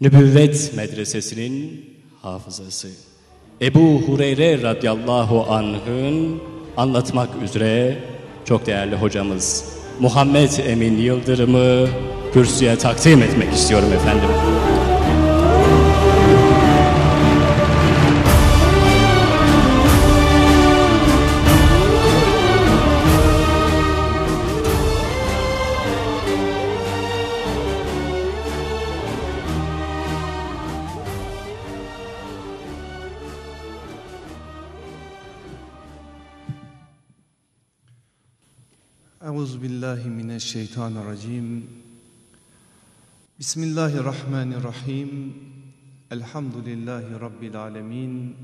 Nübüvvet Medresesi'nin hafızası. Ebu Hureyre radıyallahu anh'ın anlatmak üzere çok değerli hocamız Muhammed Emin Yıldırım'ı kürsüye takdim etmek istiyorum efendim. Euzu billahi mineşşeytanirracim. Bismillahirrahmanirrahim. Elhamdülillahi rabbil alamin.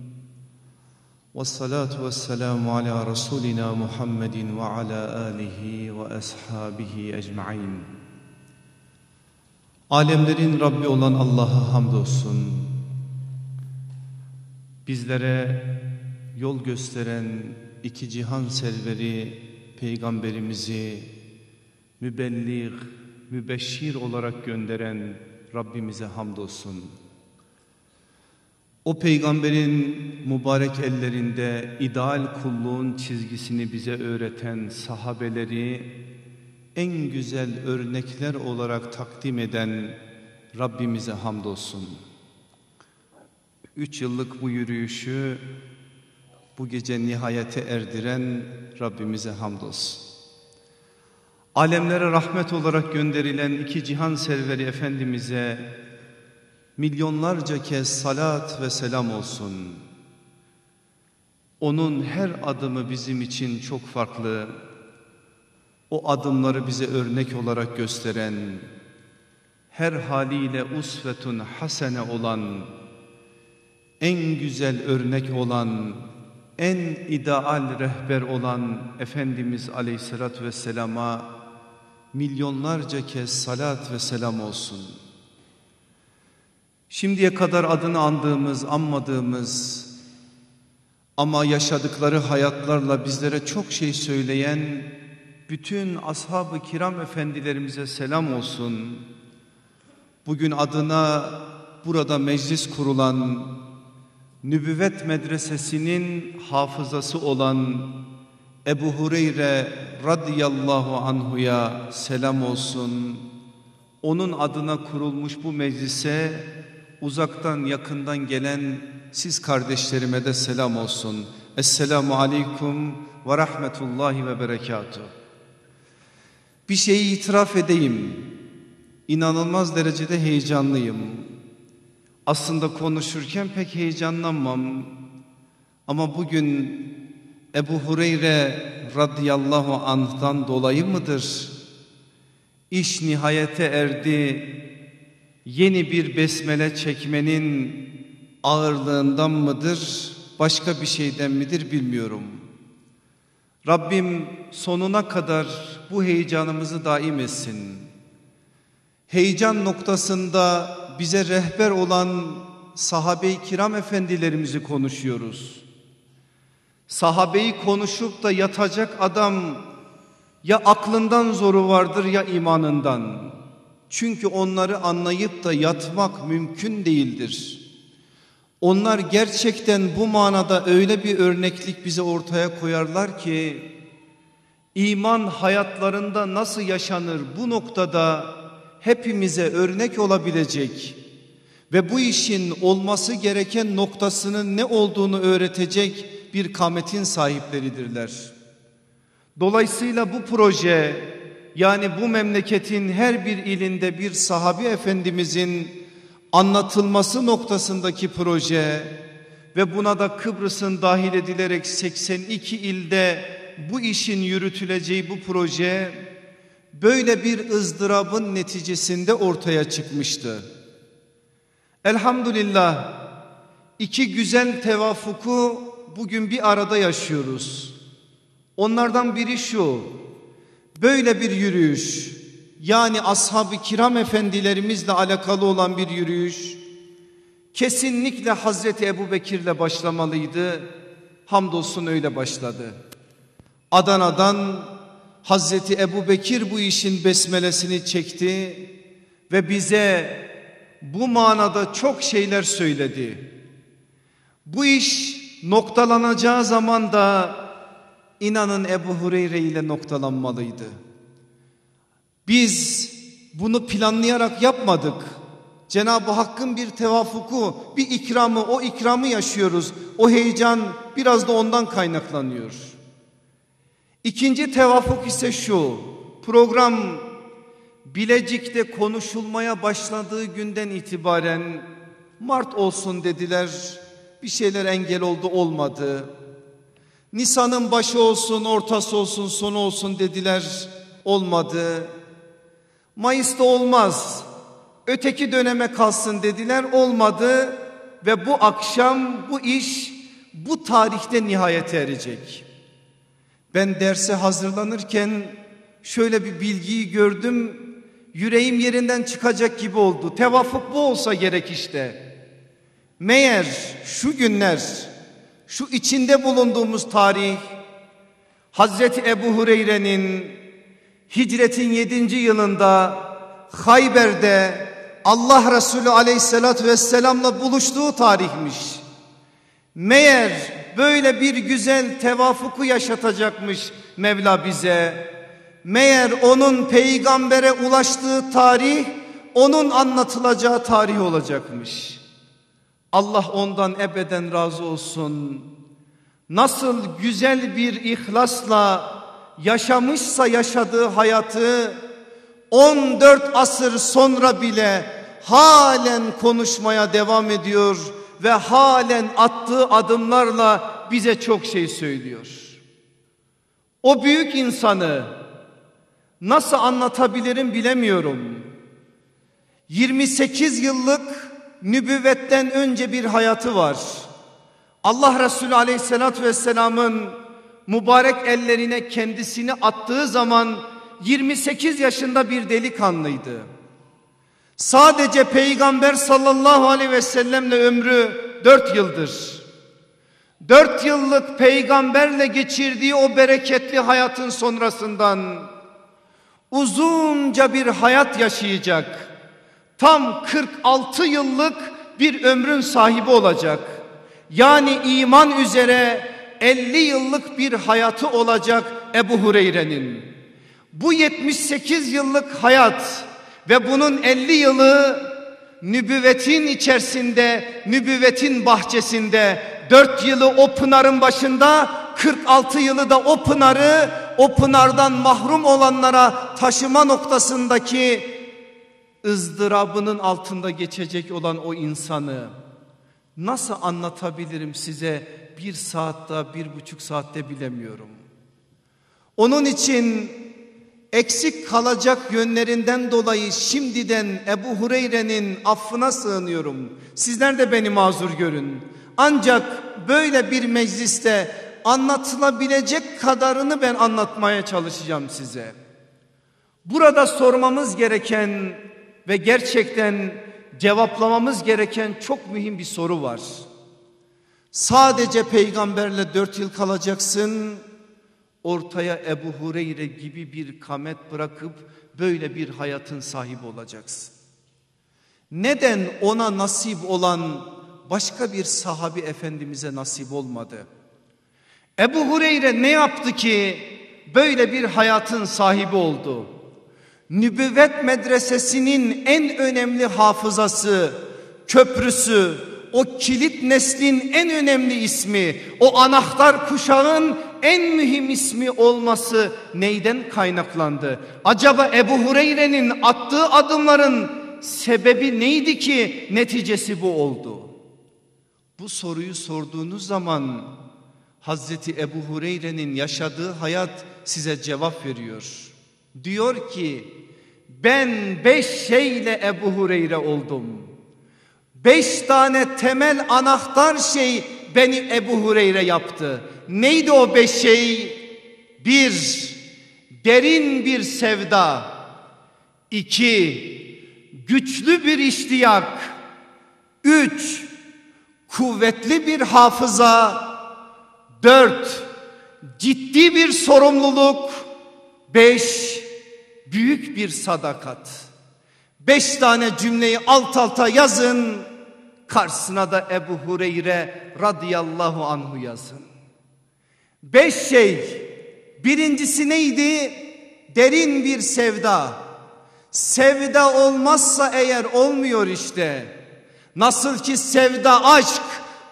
Ves salatu vesselamu ala rasulina Muhammedin ve ala alihi ve ashabihi ecmaîn. Alemlerin Rabbi olan Allah'a hamdolsun. Bizlere yol gösteren iki cihan serveri Peygamberimizi mübelliğ, mübeşşir olarak gönderen Rabbimize hamdolsun. O peygamberin mübarek ellerinde ideal kulluğun çizgisini bize öğreten sahabeleri en güzel örnekler olarak takdim eden Rabbimize hamdolsun. Üç yıllık bu yürüyüşü bu gece nihayete erdiren Rabbimize hamdolsun. Alemlere rahmet olarak gönderilen iki cihan serveri Efendimiz'e milyonlarca kez salat ve selam olsun. Onun her adımı bizim için çok farklı. O adımları bize örnek olarak gösteren, her haliyle usvetun hasene olan, en güzel örnek olan, en ideal rehber olan Efendimiz Aleyhisselatü Vesselam'a milyonlarca kez salat ve selam olsun. Şimdiye kadar adını andığımız, anmadığımız ama yaşadıkları hayatlarla bizlere çok şey söyleyen bütün ashab-ı kiram efendilerimize selam olsun. Bugün adına burada meclis kurulan Nübüvvet Medresesi'nin hafızası olan Ebu Hureyre radıyallahu anhuya selam olsun. Onun adına kurulmuş bu meclise uzaktan yakından gelen siz kardeşlerime de selam olsun. Esselamu aleyküm ve rahmetullahi ve berekatuhu. Bir şeyi itiraf edeyim. İnanılmaz derecede heyecanlıyım. Aslında konuşurken pek heyecanlanmam. Ama bugün Ebu Hureyre radıyallahu anh'tan dolayı mıdır? İş nihayete erdi. Yeni bir besmele çekmenin ağırlığından mıdır? Başka bir şeyden midir bilmiyorum. Rabbim sonuna kadar bu heyecanımızı daim etsin. Heyecan noktasında bize rehber olan sahabe-i kiram efendilerimizi konuşuyoruz. Sahabeyi konuşup da yatacak adam ya aklından zoru vardır ya imanından. Çünkü onları anlayıp da yatmak mümkün değildir. Onlar gerçekten bu manada öyle bir örneklik bize ortaya koyarlar ki iman hayatlarında nasıl yaşanır bu noktada hepimize örnek olabilecek ve bu işin olması gereken noktasının ne olduğunu öğretecek bir kametin sahipleridirler. Dolayısıyla bu proje yani bu memleketin her bir ilinde bir sahabi efendimizin anlatılması noktasındaki proje ve buna da Kıbrıs'ın dahil edilerek 82 ilde bu işin yürütüleceği bu proje böyle bir ızdırabın neticesinde ortaya çıkmıştı. Elhamdülillah iki güzel tevafuku bugün bir arada yaşıyoruz. Onlardan biri şu, böyle bir yürüyüş yani ashab-ı kiram efendilerimizle alakalı olan bir yürüyüş kesinlikle Hazreti Ebu Bekir'le başlamalıydı. Hamdolsun öyle başladı. Adana'dan Hazreti Ebu Bekir bu işin besmelesini çekti ve bize bu manada çok şeyler söyledi. Bu iş noktalanacağı zaman da inanın Ebu Hureyre ile noktalanmalıydı. Biz bunu planlayarak yapmadık. Cenab-ı Hakk'ın bir tevafuku, bir ikramı, o ikramı yaşıyoruz. O heyecan biraz da ondan kaynaklanıyor. İkinci tevafuk ise şu. Program Bilecik'te konuşulmaya başladığı günden itibaren Mart olsun dediler. Bir şeyler engel oldu olmadı. Nisan'ın başı olsun, ortası olsun, sonu olsun dediler. Olmadı. Mayıs'ta olmaz. Öteki döneme kalsın dediler. Olmadı. Ve bu akşam bu iş bu tarihte nihayete erecek. Ben derse hazırlanırken şöyle bir bilgiyi gördüm. Yüreğim yerinden çıkacak gibi oldu. Tevafuk bu olsa gerek işte. Meğer şu günler, şu içinde bulunduğumuz tarih Hazreti Ebu Hureyre'nin hicretin yedinci yılında Hayber'de Allah Resulü aleyhissalatü vesselamla buluştuğu tarihmiş. Meğer böyle bir güzel tevafuku yaşatacakmış Mevla bize. Meğer onun peygambere ulaştığı tarih onun anlatılacağı tarih olacakmış. Allah ondan ebeden razı olsun. Nasıl güzel bir ihlasla yaşamışsa yaşadığı hayatı 14 asır sonra bile halen konuşmaya devam ediyor ve halen attığı adımlarla bize çok şey söylüyor. O büyük insanı nasıl anlatabilirim bilemiyorum. 28 yıllık nübüvvetten önce bir hayatı var. Allah Resulü aleyhissalatü vesselamın mübarek ellerine kendisini attığı zaman 28 yaşında bir delikanlıydı. Sadece peygamber sallallahu aleyhi ve sellemle ömrü 4 yıldır. 4 yıllık peygamberle geçirdiği o bereketli hayatın sonrasından uzunca bir hayat yaşayacak. Tam 46 yıllık bir ömrün sahibi olacak. Yani iman üzere 50 yıllık bir hayatı olacak Ebu Hureyre'nin. Bu 78 yıllık hayat ve bunun 50 yılı nübüvvetin içerisinde, nübüvvetin bahçesinde 4 yılı o pınarın başında 46 yılı da o pınarı o pınardan mahrum olanlara taşıma noktasındaki ızdırabının altında geçecek olan o insanı nasıl anlatabilirim size bir saatte bir buçuk saatte bilemiyorum. Onun için eksik kalacak yönlerinden dolayı şimdiden Ebu Hureyre'nin affına sığınıyorum. Sizler de beni mazur görün. Ancak böyle bir mecliste anlatılabilecek kadarını ben anlatmaya çalışacağım size. Burada sormamız gereken ve gerçekten cevaplamamız gereken çok mühim bir soru var. Sadece peygamberle dört yıl kalacaksın. Ortaya Ebu Hureyre gibi bir kamet bırakıp böyle bir hayatın sahibi olacaksın. Neden ona nasip olan başka bir sahabi efendimize nasip olmadı? Ebu Hureyre ne yaptı ki böyle bir hayatın sahibi oldu? Nübüvvet medresesinin en önemli hafızası, köprüsü, o kilit neslin en önemli ismi, o anahtar kuşağın en mühim ismi olması neyden kaynaklandı? Acaba Ebu Hureyre'nin attığı adımların sebebi neydi ki neticesi bu oldu? Bu soruyu sorduğunuz zaman Hazreti Ebu Hureyre'nin yaşadığı hayat size cevap veriyor. Diyor ki ben beş şeyle Ebu Hureyre oldum. Beş tane temel anahtar şey beni Ebu Hureyre yaptı. Neydi o beş şey? Bir, derin bir sevda. İki, güçlü bir iştiyak. Üç, kuvvetli bir hafıza. Dört, ciddi bir sorumluluk. Beş, büyük bir sadakat. Beş tane cümleyi alt alta yazın. Karşısına da Ebu Hureyre radıyallahu anhu yazın. Beş şey. Birincisi neydi? Derin bir sevda. Sevda olmazsa eğer olmuyor işte. Nasıl ki sevda aşk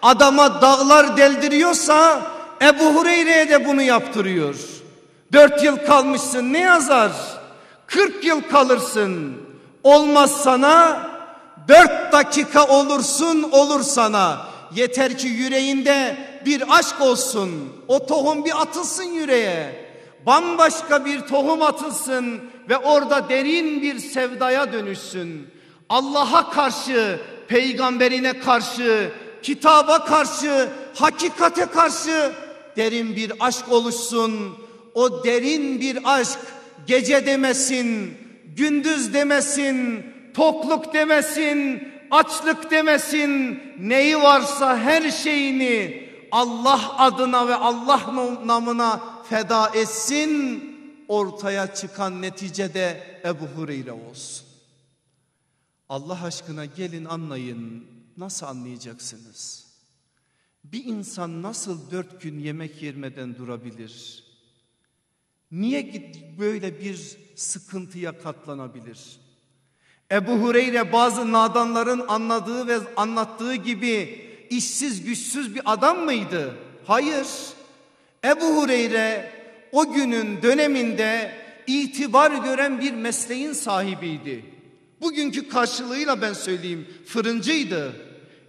adama dağlar deldiriyorsa Ebu Hureyre'ye de bunu yaptırıyor. Dört yıl kalmışsın ne yazar? Kırk yıl kalırsın. Olmaz sana dört dakika olursun olur sana. Yeter ki yüreğinde bir aşk olsun. O tohum bir atılsın yüreğe. Bambaşka bir tohum atılsın ve orada derin bir sevdaya dönüşsün. Allah'a karşı, peygamberine karşı, kitaba karşı, hakikate karşı derin bir aşk oluşsun. O derin bir aşk gece demesin, gündüz demesin, tokluk demesin, açlık demesin. Neyi varsa her şeyini Allah adına ve Allah namına feda etsin. Ortaya çıkan neticede Ebu Hureyre olsun. Allah aşkına gelin anlayın. Nasıl anlayacaksınız? Bir insan nasıl dört gün yemek yermeden durabilir? Niye böyle bir sıkıntıya katlanabilir? Ebu Hureyre bazı nadanların anladığı ve anlattığı gibi işsiz güçsüz bir adam mıydı? Hayır. Ebu Hureyre o günün döneminde itibar gören bir mesleğin sahibiydi. Bugünkü karşılığıyla ben söyleyeyim fırıncıydı.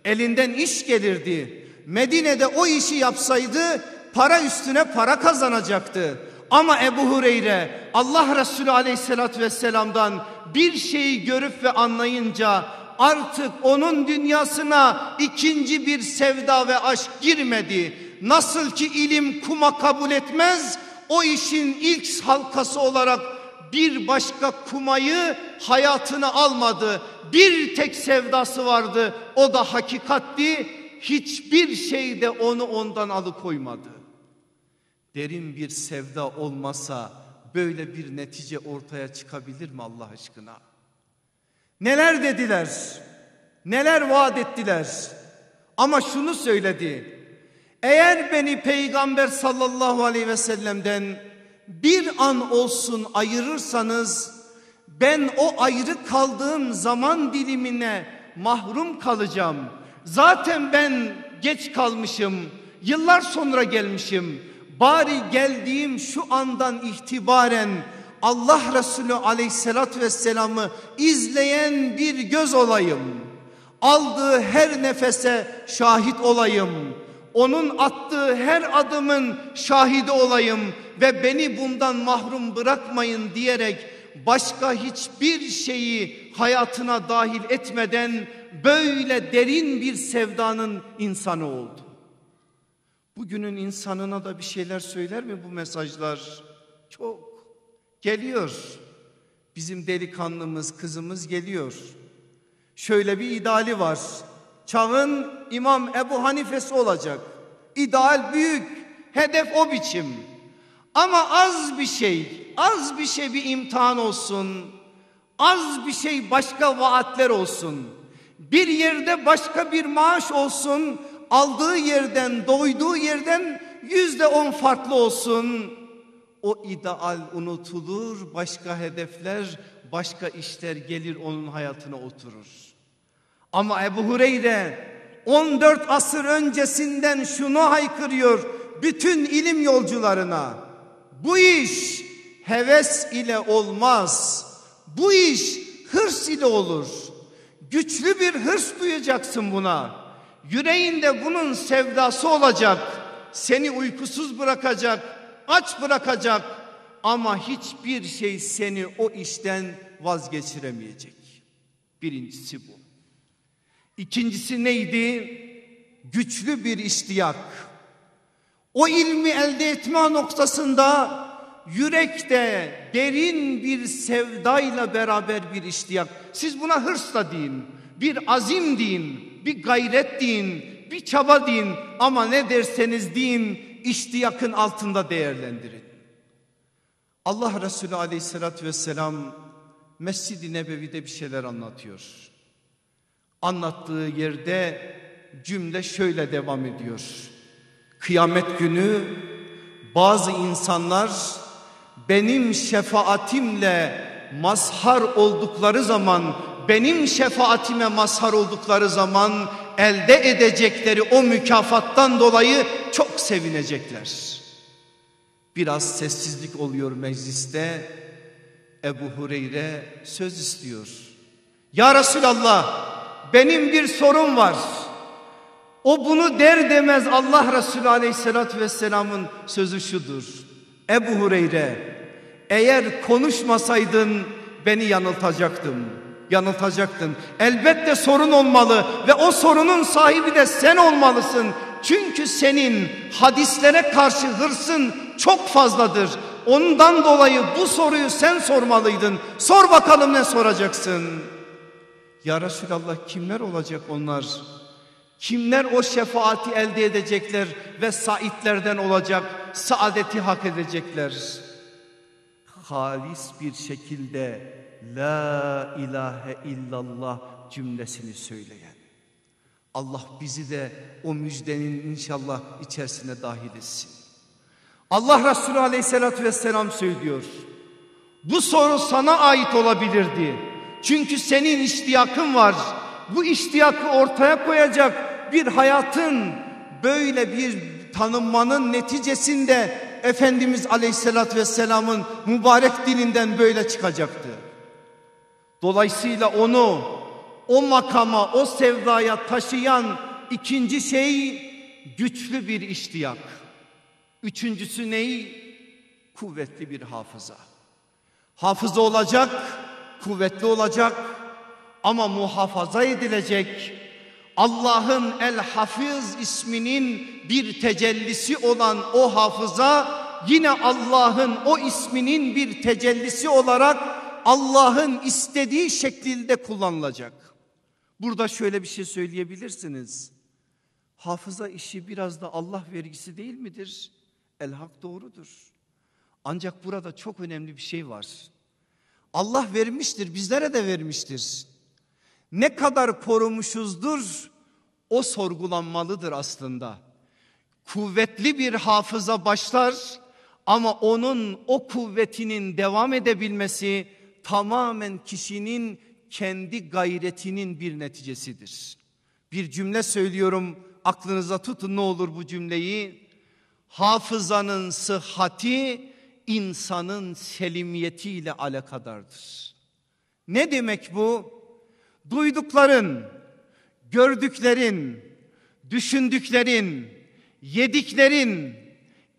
Elinden iş gelirdi. Medine'de o işi yapsaydı para üstüne para kazanacaktı. Ama Ebu Hureyre Allah Resulü aleyhissalatü vesselam'dan bir şeyi görüp ve anlayınca artık onun dünyasına ikinci bir sevda ve aşk girmedi. Nasıl ki ilim kuma kabul etmez o işin ilk halkası olarak bir başka kumayı hayatına almadı. Bir tek sevdası vardı o da hakikatti. Hiçbir şey de onu ondan alıkoymadı. Derin bir sevda olmasa böyle bir netice ortaya çıkabilir mi Allah aşkına? Neler dediler? Neler vaat ettiler? Ama şunu söyledi. Eğer beni peygamber sallallahu aleyhi ve sellem'den bir an olsun ayırırsanız ben o ayrı kaldığım zaman dilimine mahrum kalacağım. Zaten ben geç kalmışım. Yıllar sonra gelmişim. Bari geldiğim şu andan itibaren Allah Resulü aleyhissalatü vesselamı izleyen bir göz olayım. Aldığı her nefese şahit olayım. Onun attığı her adımın şahidi olayım ve beni bundan mahrum bırakmayın diyerek başka hiçbir şeyi hayatına dahil etmeden böyle derin bir sevdanın insanı oldu. Bugünün insanına da bir şeyler söyler mi bu mesajlar? Çok geliyor. Bizim delikanlımız, kızımız geliyor. Şöyle bir ideali var. Çağın İmam Ebu Hanifesi olacak. İdeal büyük, hedef o biçim. Ama az bir şey, az bir şey bir imtihan olsun. Az bir şey başka vaatler olsun. Bir yerde başka bir maaş olsun. Aldığı yerden, doyduğu yerden yüzde on farklı olsun. O ideal unutulur, başka hedefler, başka işler gelir onun hayatına oturur. Ama Ebu Hureyre 14 asır öncesinden şunu haykırıyor bütün ilim yolcularına. Bu iş heves ile olmaz. Bu iş hırs ile olur. Güçlü bir hırs duyacaksın buna. Yüreğinde bunun sevdası olacak. Seni uykusuz bırakacak, aç bırakacak ama hiçbir şey seni o işten vazgeçiremeyecek. Birincisi bu. İkincisi neydi? Güçlü bir iştiyak. O ilmi elde etme noktasında yürekte derin bir sevdayla beraber bir iştiyak. Siz buna hırsla deyin, bir azim deyin, bir gayret deyin, bir çaba deyin ama ne derseniz deyin iştiyakın altında değerlendirin. Allah Resulü aleyhissalatü vesselam Mescid-i Nebevi'de bir şeyler anlatıyor. Anlattığı yerde cümle şöyle devam ediyor. Kıyamet günü bazı insanlar benim şefaatimle mazhar oldukları zaman benim şefaatime mazhar oldukları zaman elde edecekleri o mükafattan dolayı çok sevinecekler. Biraz sessizlik oluyor mecliste. Ebu Hureyre söz istiyor. Ya Resulallah benim bir sorum var. O bunu der demez Allah Resulü aleyhissalatü vesselamın sözü şudur. Ebu Hureyre eğer konuşmasaydın beni yanıltacaktım. Yanıltacaktın. Elbette sorun olmalı ve o sorunun sahibi de sen olmalısın. Çünkü senin hadislere karşı hırsın çok fazladır. Ondan dolayı bu soruyu sen sormalıydın. Sor bakalım ne soracaksın? Ya Resulallah kimler olacak onlar? Kimler o şefaati elde edecekler ve saitlerden olacak, saadeti hak edecekler? Halis bir şekilde La ilahe illallah cümlesini söyleyen. Allah bizi de o müjdenin inşallah içerisine dahil etsin. Allah Resulü aleyhissalatü vesselam söylüyor. Bu soru sana ait olabilirdi. Çünkü senin iştiyakın var. Bu iştiyakı ortaya koyacak bir hayatın böyle bir tanınmanın neticesinde Efendimiz Aleyhisselatü Vesselam'ın mübarek dilinden böyle çıkacaktı. Dolayısıyla onu o makama, o sevdaya taşıyan ikinci şey güçlü bir iştiyak. Üçüncüsü neyi? Kuvvetli bir hafıza. Hafıza olacak, kuvvetli olacak ama muhafaza edilecek. Allah'ın El Hafiz isminin bir tecellisi olan o hafıza yine Allah'ın o isminin bir tecellisi olarak Allah'ın istediği şekilde kullanılacak. Burada şöyle bir şey söyleyebilirsiniz. Hafıza işi biraz da Allah vergisi değil midir? El hak doğrudur. Ancak burada çok önemli bir şey var. Allah vermiştir, bizlere de vermiştir. Ne kadar korumuşuzdur o sorgulanmalıdır aslında. Kuvvetli bir hafıza başlar ama onun o kuvvetinin devam edebilmesi tamamen kişinin kendi gayretinin bir neticesidir. Bir cümle söylüyorum aklınıza tutun ne olur bu cümleyi. Hafızanın sıhhati insanın selimiyetiyle alakadardır. Ne demek bu? Duydukların, gördüklerin, düşündüklerin, yediklerin,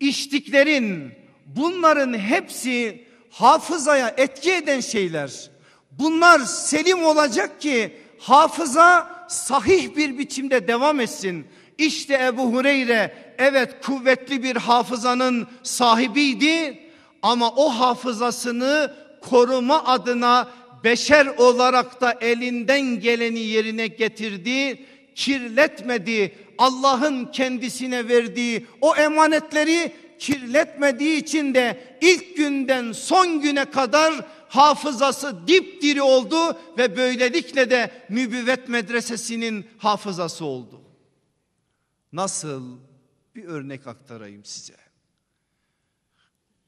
içtiklerin bunların hepsi hafızaya etki eden şeyler. Bunlar selim olacak ki hafıza sahih bir biçimde devam etsin. İşte Ebu Hureyre evet kuvvetli bir hafızanın sahibiydi ama o hafızasını koruma adına beşer olarak da elinden geleni yerine getirdi, kirletmedi. Allah'ın kendisine verdiği o emanetleri kirletmediği için de ilk günden son güne kadar hafızası dipdiri oldu ve böylelikle de nübüvvet medresesinin hafızası oldu. Nasıl bir örnek aktarayım size.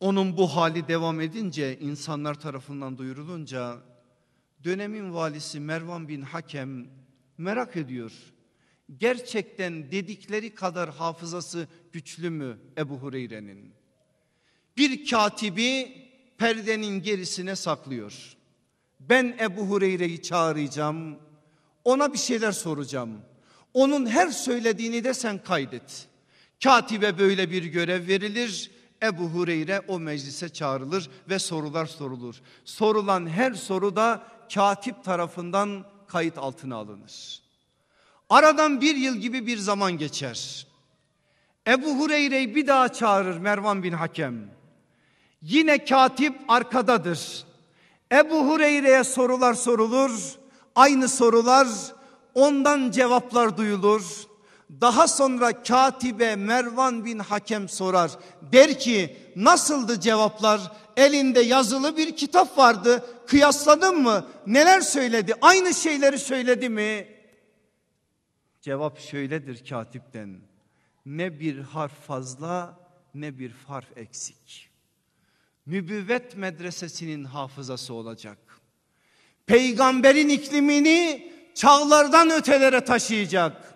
Onun bu hali devam edince insanlar tarafından duyurulunca dönemin valisi Mervan bin Hakem merak ediyor. Gerçekten dedikleri kadar hafızası güçlü mü Ebu Hureyre'nin? Bir katibi perdenin gerisine saklıyor. Ben Ebu Hureyre'yi çağıracağım. Ona bir şeyler soracağım. Onun her söylediğini de sen kaydet. Katibe böyle bir görev verilir. Ebu Hureyre o meclise çağrılır ve sorular sorulur. Sorulan her soru da katip tarafından kayıt altına alınır. Aradan bir yıl gibi bir zaman geçer. Ebu Hureyre'yi bir daha çağırır Mervan bin Hakem. Yine katip arkadadır. Ebu Hureyre'ye sorular sorulur. Aynı sorular ondan cevaplar duyulur. Daha sonra katibe Mervan bin Hakem sorar. Der ki nasıldı cevaplar? elinde yazılı bir kitap vardı. Kıyasladın mı? Neler söyledi? Aynı şeyleri söyledi mi? Cevap şöyledir katipten. Ne bir harf fazla ne bir harf eksik. Nübüvvet medresesinin hafızası olacak. Peygamberin iklimini çağlardan ötelere taşıyacak.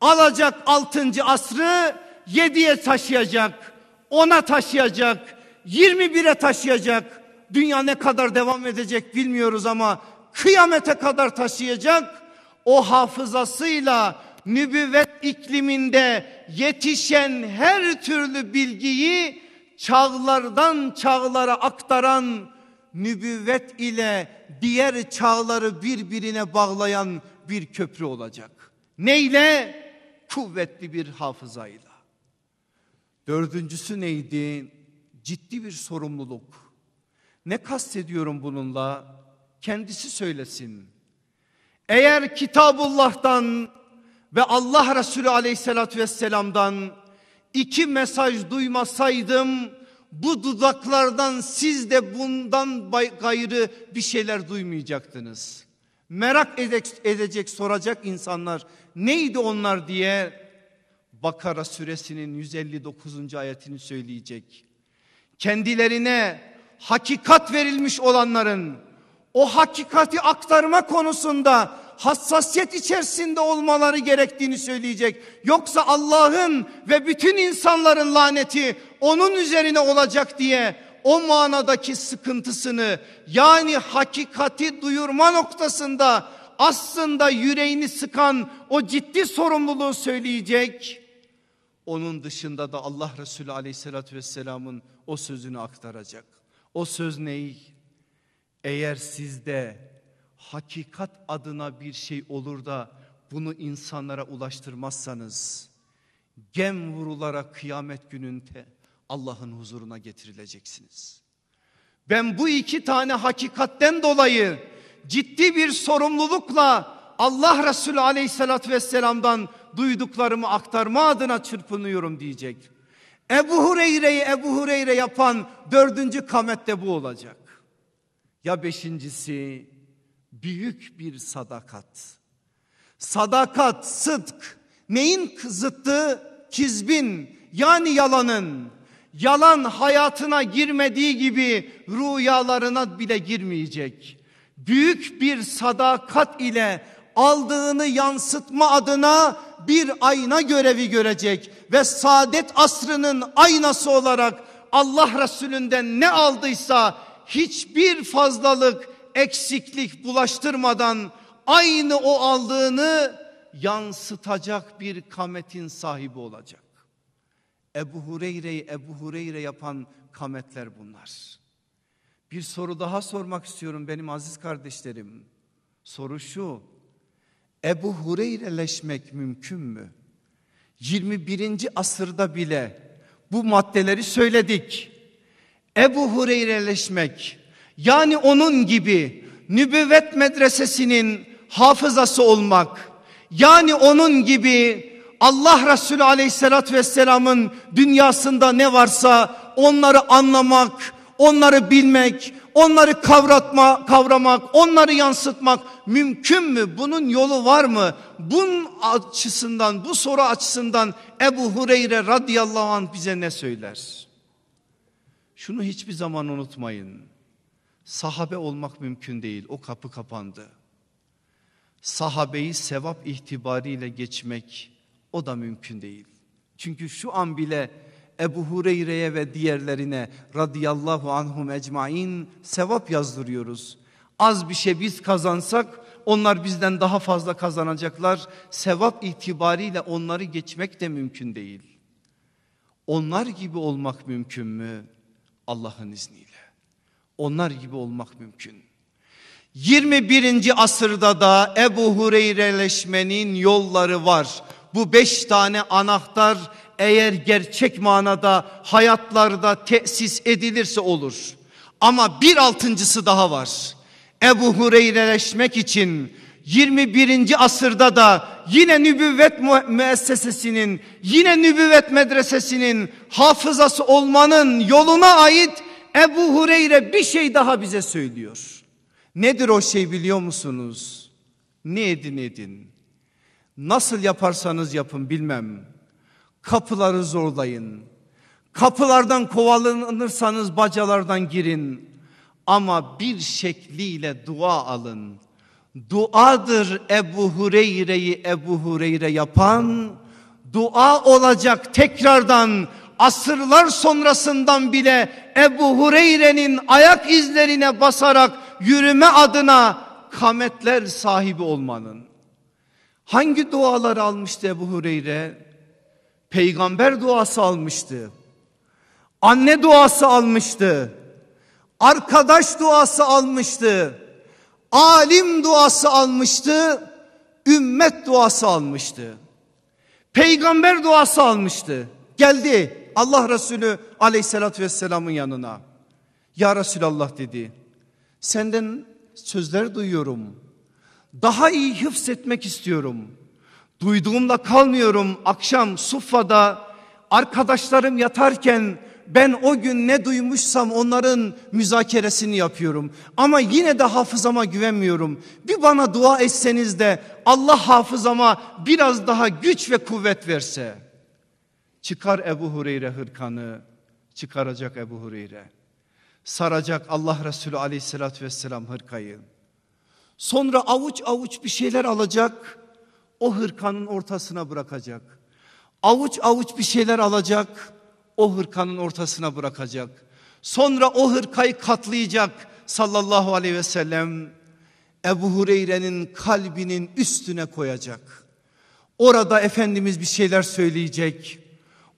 Alacak altıncı asrı yediye taşıyacak. Ona taşıyacak. Yirmi bire taşıyacak. Dünya ne kadar devam edecek bilmiyoruz ama kıyamete kadar taşıyacak. O hafızasıyla nübüvvet ikliminde yetişen her türlü bilgiyi çağlardan çağlara aktaran nübüvvet ile diğer çağları birbirine bağlayan bir köprü olacak. Neyle? Kuvvetli bir hafızayla. Dördüncüsü neydi? Ciddi bir sorumluluk. Ne kastediyorum bununla? Kendisi söylesin. Eğer Kitabullah'tan ve Allah Resulü aleyhissalatü vesselam'dan iki mesaj duymasaydım bu dudaklardan siz de bundan gayrı bir şeyler duymayacaktınız. Merak edecek, soracak insanlar neydi onlar diye Bakara suresinin 159. ayetini söyleyecek. Kendilerine hakikat verilmiş olanların o hakikati aktarma konusunda hassasiyet içerisinde olmaları gerektiğini söyleyecek. Yoksa Allah'ın ve bütün insanların laneti onun üzerine olacak diye o manadaki sıkıntısını yani hakikati duyurma noktasında aslında yüreğini sıkan o ciddi sorumluluğu söyleyecek. Onun dışında da Allah Resulü aleyhissalatü vesselamın o sözünü aktaracak. O söz ney? Eğer sizde hakikat adına bir şey olur da bunu insanlara ulaştırmazsanız gem vurularak kıyamet gününde Allah'ın huzuruna getirileceksiniz. Ben bu iki tane hakikatten dolayı ciddi bir sorumlulukla Allah Resulü aleyhissalatü vesselam'dan duyduklarımı aktarma adına çırpınıyorum diyecek. Ebu Hureyre'yi Ebu Hureyre yapan dördüncü kamette bu olacak. Ya beşincisi büyük bir sadakat. Sadakat, sıdk neyin zıttı? Kizbin yani yalanın. Yalan hayatına girmediği gibi rüyalarına bile girmeyecek. Büyük bir sadakat ile aldığını yansıtma adına bir ayna görevi görecek ve saadet asrının aynası olarak Allah Resulünden ne aldıysa hiçbir fazlalık eksiklik bulaştırmadan aynı o aldığını yansıtacak bir kametin sahibi olacak. Ebu Hureyre'yi Ebu Hureyre yapan kametler bunlar. Bir soru daha sormak istiyorum benim aziz kardeşlerim. Soru şu. Ebu Hureyreleşmek mümkün mü? 21. asırda bile bu maddeleri söyledik. Ebu Hureyreleşmek yani onun gibi nübüvvet medresesinin hafızası olmak yani onun gibi Allah Resulü aleyhissalatü vesselamın dünyasında ne varsa onları anlamak, onları bilmek, onları kavratma, kavramak, onları yansıtmak mümkün mü? Bunun yolu var mı? Bunun açısından, bu soru açısından Ebu Hureyre radıyallahu anh bize ne söyler? Şunu hiçbir zaman unutmayın. Sahabe olmak mümkün değil. O kapı kapandı. Sahabeyi sevap itibariyle geçmek o da mümkün değil. Çünkü şu an bile Ebu Hureyre'ye ve diğerlerine radıyallahu anhum ecmain sevap yazdırıyoruz. Az bir şey biz kazansak onlar bizden daha fazla kazanacaklar. Sevap itibariyle onları geçmek de mümkün değil. Onlar gibi olmak mümkün mü? Allah'ın izniyle. Onlar gibi olmak mümkün. 21. asırda da Ebu Hureyreleşmenin yolları var. Bu beş tane anahtar eğer gerçek manada hayatlarda tesis edilirse olur. Ama bir altıncısı daha var. Ebu Hureyreleşmek için 21. asırda da yine nübüvvet müessesesinin yine nübüvvet medresesinin hafızası olmanın yoluna ait Ebu Hureyre bir şey daha bize söylüyor. Nedir o şey biliyor musunuz? Ne edin edin. Nasıl yaparsanız yapın bilmem. Kapıları zorlayın. Kapılardan kovalanırsanız bacalardan girin. Ama bir şekliyle dua alın. Duadır Ebu Hureyre'yi Ebu Hureyre yapan. Dua olacak tekrardan asırlar sonrasından bile Ebu Hureyre'nin ayak izlerine basarak yürüme adına kametler sahibi olmanın. Hangi duaları almıştı Ebu Hureyre? Peygamber duası almıştı. Anne duası almıştı. Arkadaş duası almıştı. Alim duası almıştı. Ümmet duası almıştı. Peygamber duası almıştı. Geldi Allah Resulü aleyhissalatü vesselamın yanına. Ya Resulallah dedi. Senden sözler duyuyorum. Daha iyi hıfzetmek istiyorum. Duyduğumda kalmıyorum. Akşam Suffa'da arkadaşlarım yatarken ben o gün ne duymuşsam onların müzakeresini yapıyorum. Ama yine de hafızama güvenmiyorum. Bir bana dua etseniz de Allah hafızama biraz daha güç ve kuvvet verse. Çıkar Ebu Hureyre hırkanı, çıkaracak Ebu Hureyre. Saracak Allah Resulü aleyhissalatü vesselam hırkayı. Sonra avuç avuç bir şeyler alacak, o hırkanın ortasına bırakacak. Avuç avuç bir şeyler alacak, o hırkanın ortasına bırakacak. Sonra o hırkayı katlayacak sallallahu aleyhi ve sellem. Ebu Hureyre'nin kalbinin üstüne koyacak. Orada Efendimiz bir şeyler söyleyecek.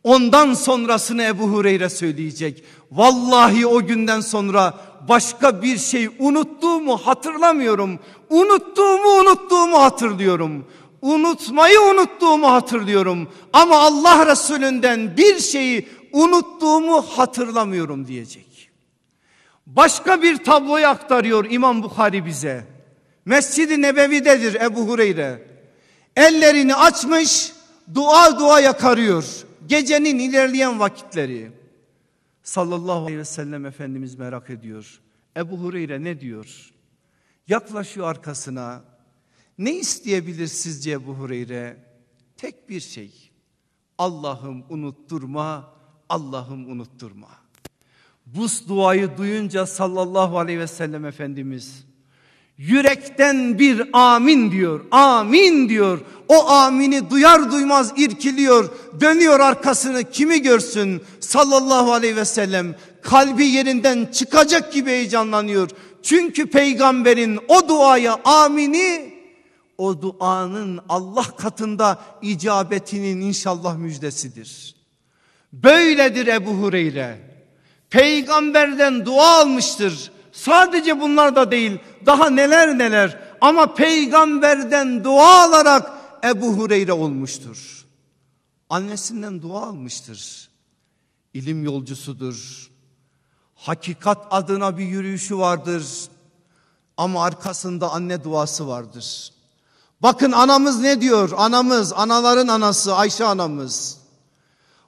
Ondan sonrasını Ebu Hureyre söyleyecek. Vallahi o günden sonra başka bir şey unuttuğumu hatırlamıyorum. Unuttuğumu unuttuğumu hatırlıyorum. Unutmayı unuttuğumu hatırlıyorum. Ama Allah Resulünden bir şeyi unuttuğumu hatırlamıyorum diyecek. Başka bir tabloyu aktarıyor İmam Bukhari bize. Mescid-i Nebevi'dedir Ebu Hureyre. Ellerini açmış dua dua yakarıyor. Gecenin ilerleyen vakitleri. Sallallahu aleyhi ve sellem Efendimiz merak ediyor. Ebu Hureyre ne diyor? Yaklaşıyor arkasına. Ne isteyebilir sizce Ebu Hureyre? Tek bir şey. Allah'ım unutturma, Allah'ım unutturma. Bu duayı duyunca sallallahu aleyhi ve sellem Efendimiz yürekten bir amin diyor. Amin diyor. O amini duyar duymaz irkiliyor. Dönüyor arkasını kimi görsün sallallahu aleyhi ve sellem. Kalbi yerinden çıkacak gibi heyecanlanıyor. Çünkü peygamberin o duaya amini o duanın Allah katında icabetinin inşallah müjdesidir. Böyledir Ebu Hureyre. Peygamberden dua almıştır. Sadece bunlar da değil daha neler neler ama peygamberden dua alarak Ebu Hureyre olmuştur. Annesinden dua almıştır. İlim yolcusudur. Hakikat adına bir yürüyüşü vardır. Ama arkasında anne duası vardır. Bakın anamız ne diyor? Anamız, anaların anası Ayşe anamız.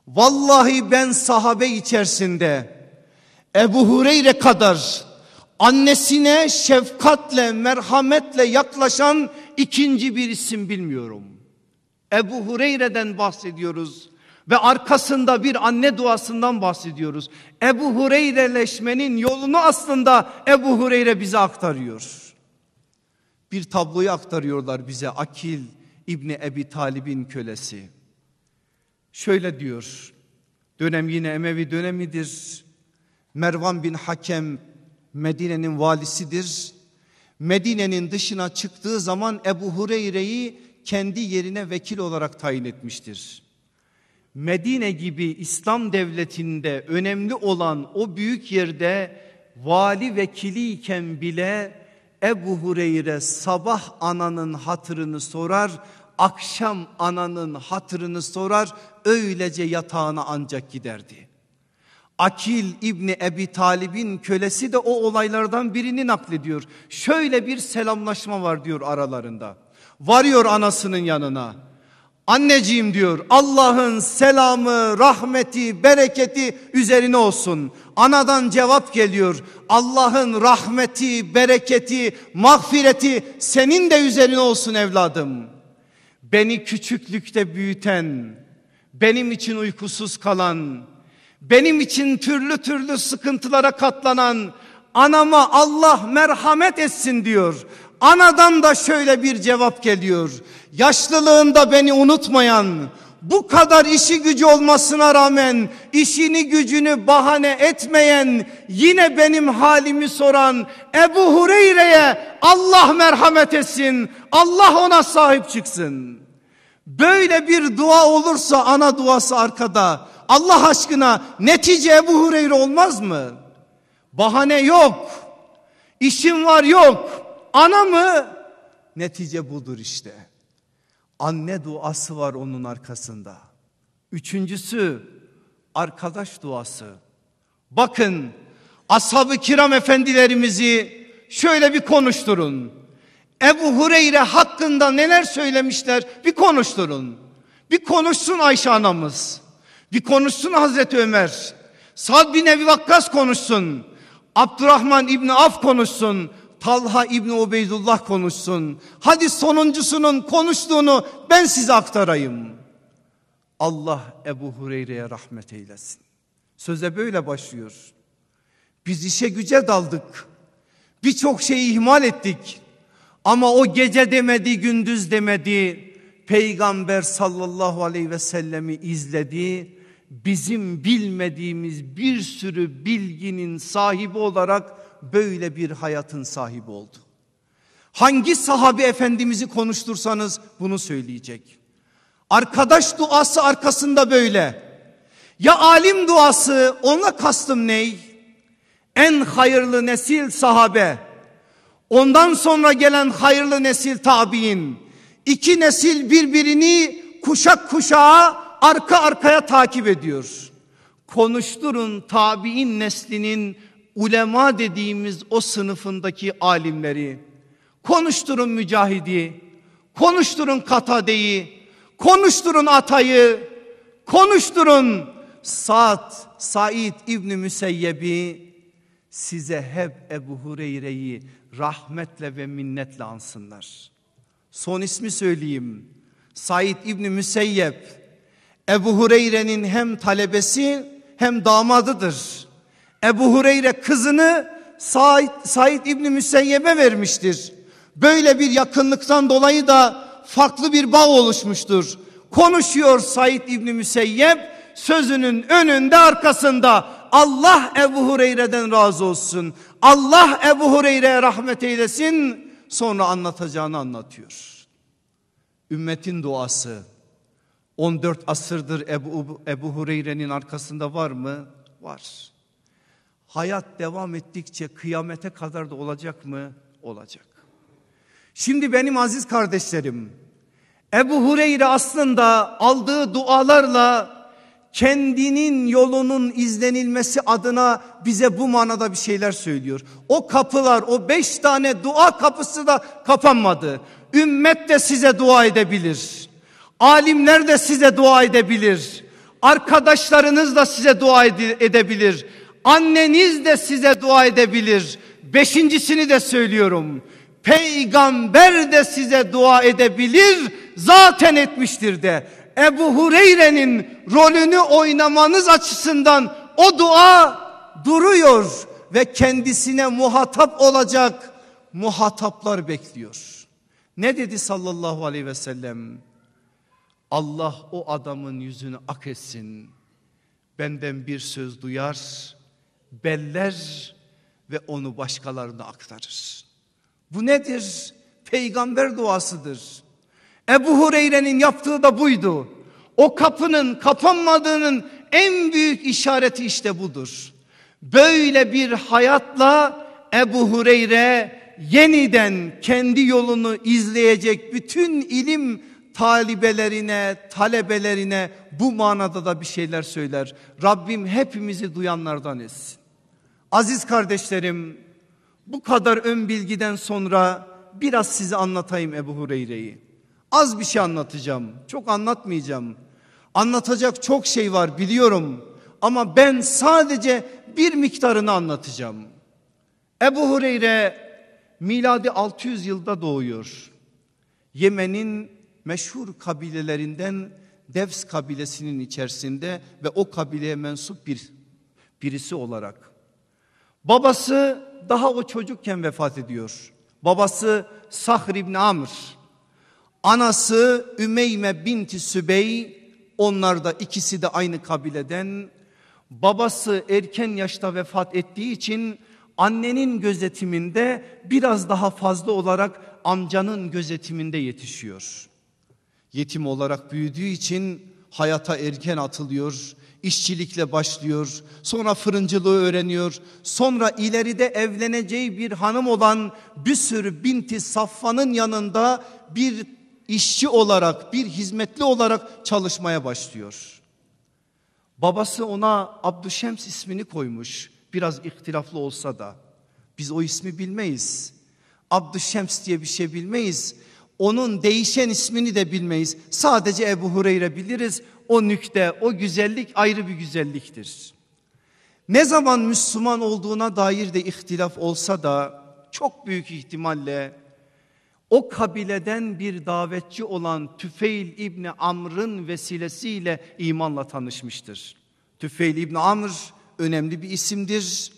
Vallahi ben sahabe içerisinde Ebu Hureyre kadar annesine şefkatle, merhametle yaklaşan ikinci bir isim bilmiyorum. Ebu Hureyre'den bahsediyoruz ve arkasında bir anne duasından bahsediyoruz. Ebu Hureyreleşmenin yolunu aslında Ebu Hureyre bize aktarıyor. Bir tabloyu aktarıyorlar bize Akil İbni Ebi Talib'in kölesi. Şöyle diyor. Dönem yine Emevi dönemidir. Mervan bin Hakem Medine'nin valisidir. Medine'nin dışına çıktığı zaman Ebu Hureyre'yi kendi yerine vekil olarak tayin etmiştir. Medine gibi İslam devletinde önemli olan o büyük yerde vali vekiliyken bile Ebu Hureyre sabah ananın hatırını sorar, akşam ananın hatırını sorar, öylece yatağına ancak giderdi. Akil İbni Ebi Talib'in kölesi de o olaylardan birini naklediyor. Şöyle bir selamlaşma var diyor aralarında. Varıyor anasının yanına. Anneciğim diyor Allah'ın selamı, rahmeti, bereketi üzerine olsun. Anadan cevap geliyor. Allah'ın rahmeti, bereketi, mağfireti senin de üzerine olsun evladım. Beni küçüklükte büyüten, benim için uykusuz kalan, benim için türlü türlü sıkıntılara katlanan anama Allah merhamet etsin diyor. Anadan da şöyle bir cevap geliyor. Yaşlılığında beni unutmayan, bu kadar işi gücü olmasına rağmen işini gücünü bahane etmeyen yine benim halimi soran Ebu Hureyre'ye Allah merhamet etsin. Allah ona sahip çıksın. Böyle bir dua olursa ana duası arkada. Allah aşkına netice Ebu Hureyre olmaz mı? Bahane yok. İşim var yok. Ana mı? Netice budur işte. Anne duası var onun arkasında. Üçüncüsü arkadaş duası. Bakın ashab-ı kiram efendilerimizi şöyle bir konuşturun. Ebu Hureyre hakkında neler söylemişler bir konuşturun. Bir konuşsun Ayşe anamız. Bir konuşsun Hazreti Ömer. Sad bin Ebi Vakkas konuşsun. Abdurrahman İbni Af konuşsun. Talha İbni Ubeydullah konuşsun. Hadi sonuncusunun konuştuğunu ben size aktarayım. Allah Ebu Hureyre'ye rahmet eylesin. Söze böyle başlıyor. Biz işe güce daldık. Birçok şeyi ihmal ettik. Ama o gece demedi, gündüz demedi. Peygamber sallallahu aleyhi ve sellemi izledi. Bizim bilmediğimiz bir sürü bilginin sahibi olarak böyle bir hayatın sahibi oldu. Hangi sahabe efendimizi konuştursanız bunu söyleyecek. Arkadaş duası arkasında böyle. Ya alim duası ona kastım ney? En hayırlı nesil sahabe. Ondan sonra gelen hayırlı nesil tabi'in. İki nesil birbirini kuşak kuşağa arka arkaya takip ediyor. Konuşturun tabi'in neslinin ulema dediğimiz o sınıfındaki alimleri. Konuşturun mücahidi, konuşturun katadeyi, konuşturun atayı, konuşturun Sa'd, Said İbni Müseyyebi size hep Ebu Hureyre'yi rahmetle ve minnetle ansınlar. Son ismi söyleyeyim. Said İbni Müseyyep Ebu Hureyre'nin hem talebesi hem damadıdır. Ebu Hureyre kızını Said, Said İbni Müseyyep'e vermiştir. Böyle bir yakınlıktan dolayı da farklı bir bağ oluşmuştur. Konuşuyor Said İbni Müseyyep sözünün önünde arkasında Allah Ebu Hureyre'den razı olsun. Allah Ebu Hureyre'ye rahmet eylesin. Sonra anlatacağını anlatıyor. Ümmetin duası 14 asırdır Ebu, Ebu Hureyre'nin arkasında var mı? Var. Hayat devam ettikçe kıyamete kadar da olacak mı? Olacak. Şimdi benim aziz kardeşlerim Ebu Hureyre aslında aldığı dualarla kendinin yolunun izlenilmesi adına bize bu manada bir şeyler söylüyor. O kapılar o beş tane dua kapısı da kapanmadı. Ümmet de size dua edebilir. Alimler de size dua edebilir. Arkadaşlarınız da size dua edebilir. Anneniz de size dua edebilir. Beşincisini de söylüyorum. Peygamber de size dua edebilir. Zaten etmiştir de. Ebu Hureyre'nin rolünü oynamanız açısından o dua duruyor ve kendisine muhatap olacak muhataplar bekliyor. Ne dedi sallallahu aleyhi ve sellem? Allah o adamın yüzünü ak etsin. Benden bir söz duyar, beller ve onu başkalarına aktarır. Bu nedir? Peygamber duasıdır. Ebu Hureyre'nin yaptığı da buydu. O kapının kapanmadığının en büyük işareti işte budur. Böyle bir hayatla Ebu Hureyre yeniden kendi yolunu izleyecek bütün ilim talibelerine, talebelerine bu manada da bir şeyler söyler. Rabbim hepimizi duyanlardan etsin. Aziz kardeşlerim, bu kadar ön bilgiden sonra biraz size anlatayım Ebu Hureyre'yi. Az bir şey anlatacağım. Çok anlatmayacağım. Anlatacak çok şey var biliyorum. Ama ben sadece bir miktarını anlatacağım. Ebu Hureyre miladi 600 yılda doğuyor. Yemen'in meşhur kabilelerinden Devs kabilesinin içerisinde ve o kabileye mensup bir birisi olarak. Babası daha o çocukken vefat ediyor. Babası Sahr İbni Amr. Anası Ümeyme binti Sübey. Onlar da ikisi de aynı kabileden. Babası erken yaşta vefat ettiği için annenin gözetiminde biraz daha fazla olarak amcanın gözetiminde yetişiyor. Yetim olarak büyüdüğü için hayata erken atılıyor. işçilikle başlıyor. Sonra fırıncılığı öğreniyor. Sonra ileride evleneceği bir hanım olan Büsür binti Safvan'ın yanında bir işçi olarak, bir hizmetli olarak çalışmaya başlıyor. Babası ona Abdüşems ismini koymuş. Biraz ihtilaflı olsa da biz o ismi bilmeyiz. Abdüşems diye bir şey bilmeyiz. Onun değişen ismini de bilmeyiz. Sadece Ebu Hureyre biliriz. O nükte, o güzellik ayrı bir güzelliktir. Ne zaman Müslüman olduğuna dair de ihtilaf olsa da çok büyük ihtimalle o kabileden bir davetçi olan Tüfeil İbni Amr'ın vesilesiyle imanla tanışmıştır. Tüfeil İbni Amr önemli bir isimdir.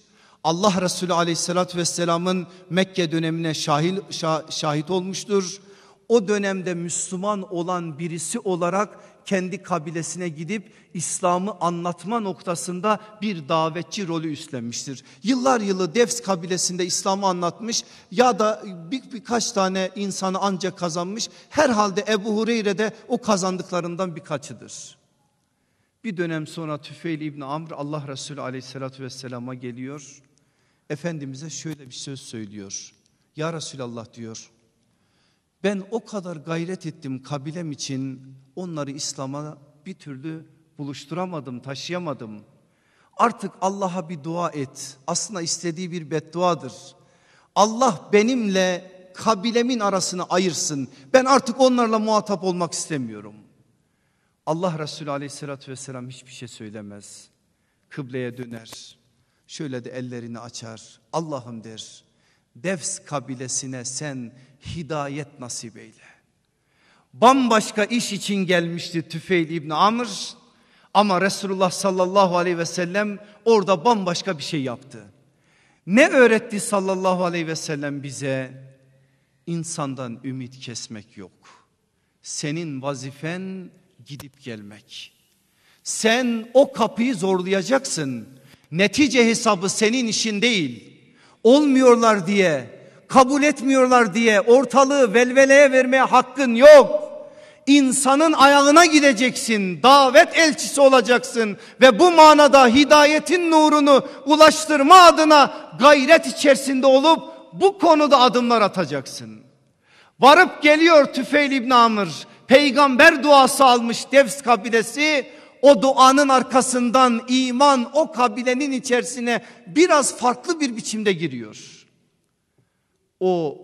Allah Resulü aleyhissalatü vesselamın Mekke dönemine şahit, şahit olmuştur. O dönemde Müslüman olan birisi olarak kendi kabilesine gidip İslam'ı anlatma noktasında bir davetçi rolü üstlenmiştir. Yıllar yılı Devs kabilesinde İslam'ı anlatmış ya da bir, birkaç tane insanı ancak kazanmış. Herhalde Ebu Hureyre de o kazandıklarından birkaçıdır. Bir dönem sonra Tüfeil İbni Amr Allah Resulü aleyhissalatü vesselama geliyor. Efendimiz'e şöyle bir söz söylüyor. Ya Resulallah diyor ben o kadar gayret ettim kabilem için onları İslam'a bir türlü buluşturamadım, taşıyamadım. Artık Allah'a bir dua et. Aslında istediği bir bedduadır. Allah benimle kabilemin arasını ayırsın. Ben artık onlarla muhatap olmak istemiyorum. Allah Resulü aleyhissalatü vesselam hiçbir şey söylemez. Kıbleye döner. Şöyle de ellerini açar. Allah'ım der. Devs kabilesine sen hidayet nasip eyle. Bambaşka iş için gelmişti Tüfeil İbni Amr ama Resulullah sallallahu aleyhi ve sellem orada bambaşka bir şey yaptı. Ne öğretti sallallahu aleyhi ve sellem bize? İnsandan ümit kesmek yok. Senin vazifen gidip gelmek. Sen o kapıyı zorlayacaksın. Netice hesabı senin işin değil. Olmuyorlar diye kabul etmiyorlar diye ortalığı velveleye vermeye hakkın yok. İnsanın ayağına gideceksin, davet elçisi olacaksın ve bu manada hidayetin nurunu ulaştırma adına gayret içerisinde olup bu konuda adımlar atacaksın. Varıp geliyor Tüfeil İbn Amr, peygamber duası almış Devs kabilesi, o duanın arkasından iman o kabilenin içerisine biraz farklı bir biçimde giriyor o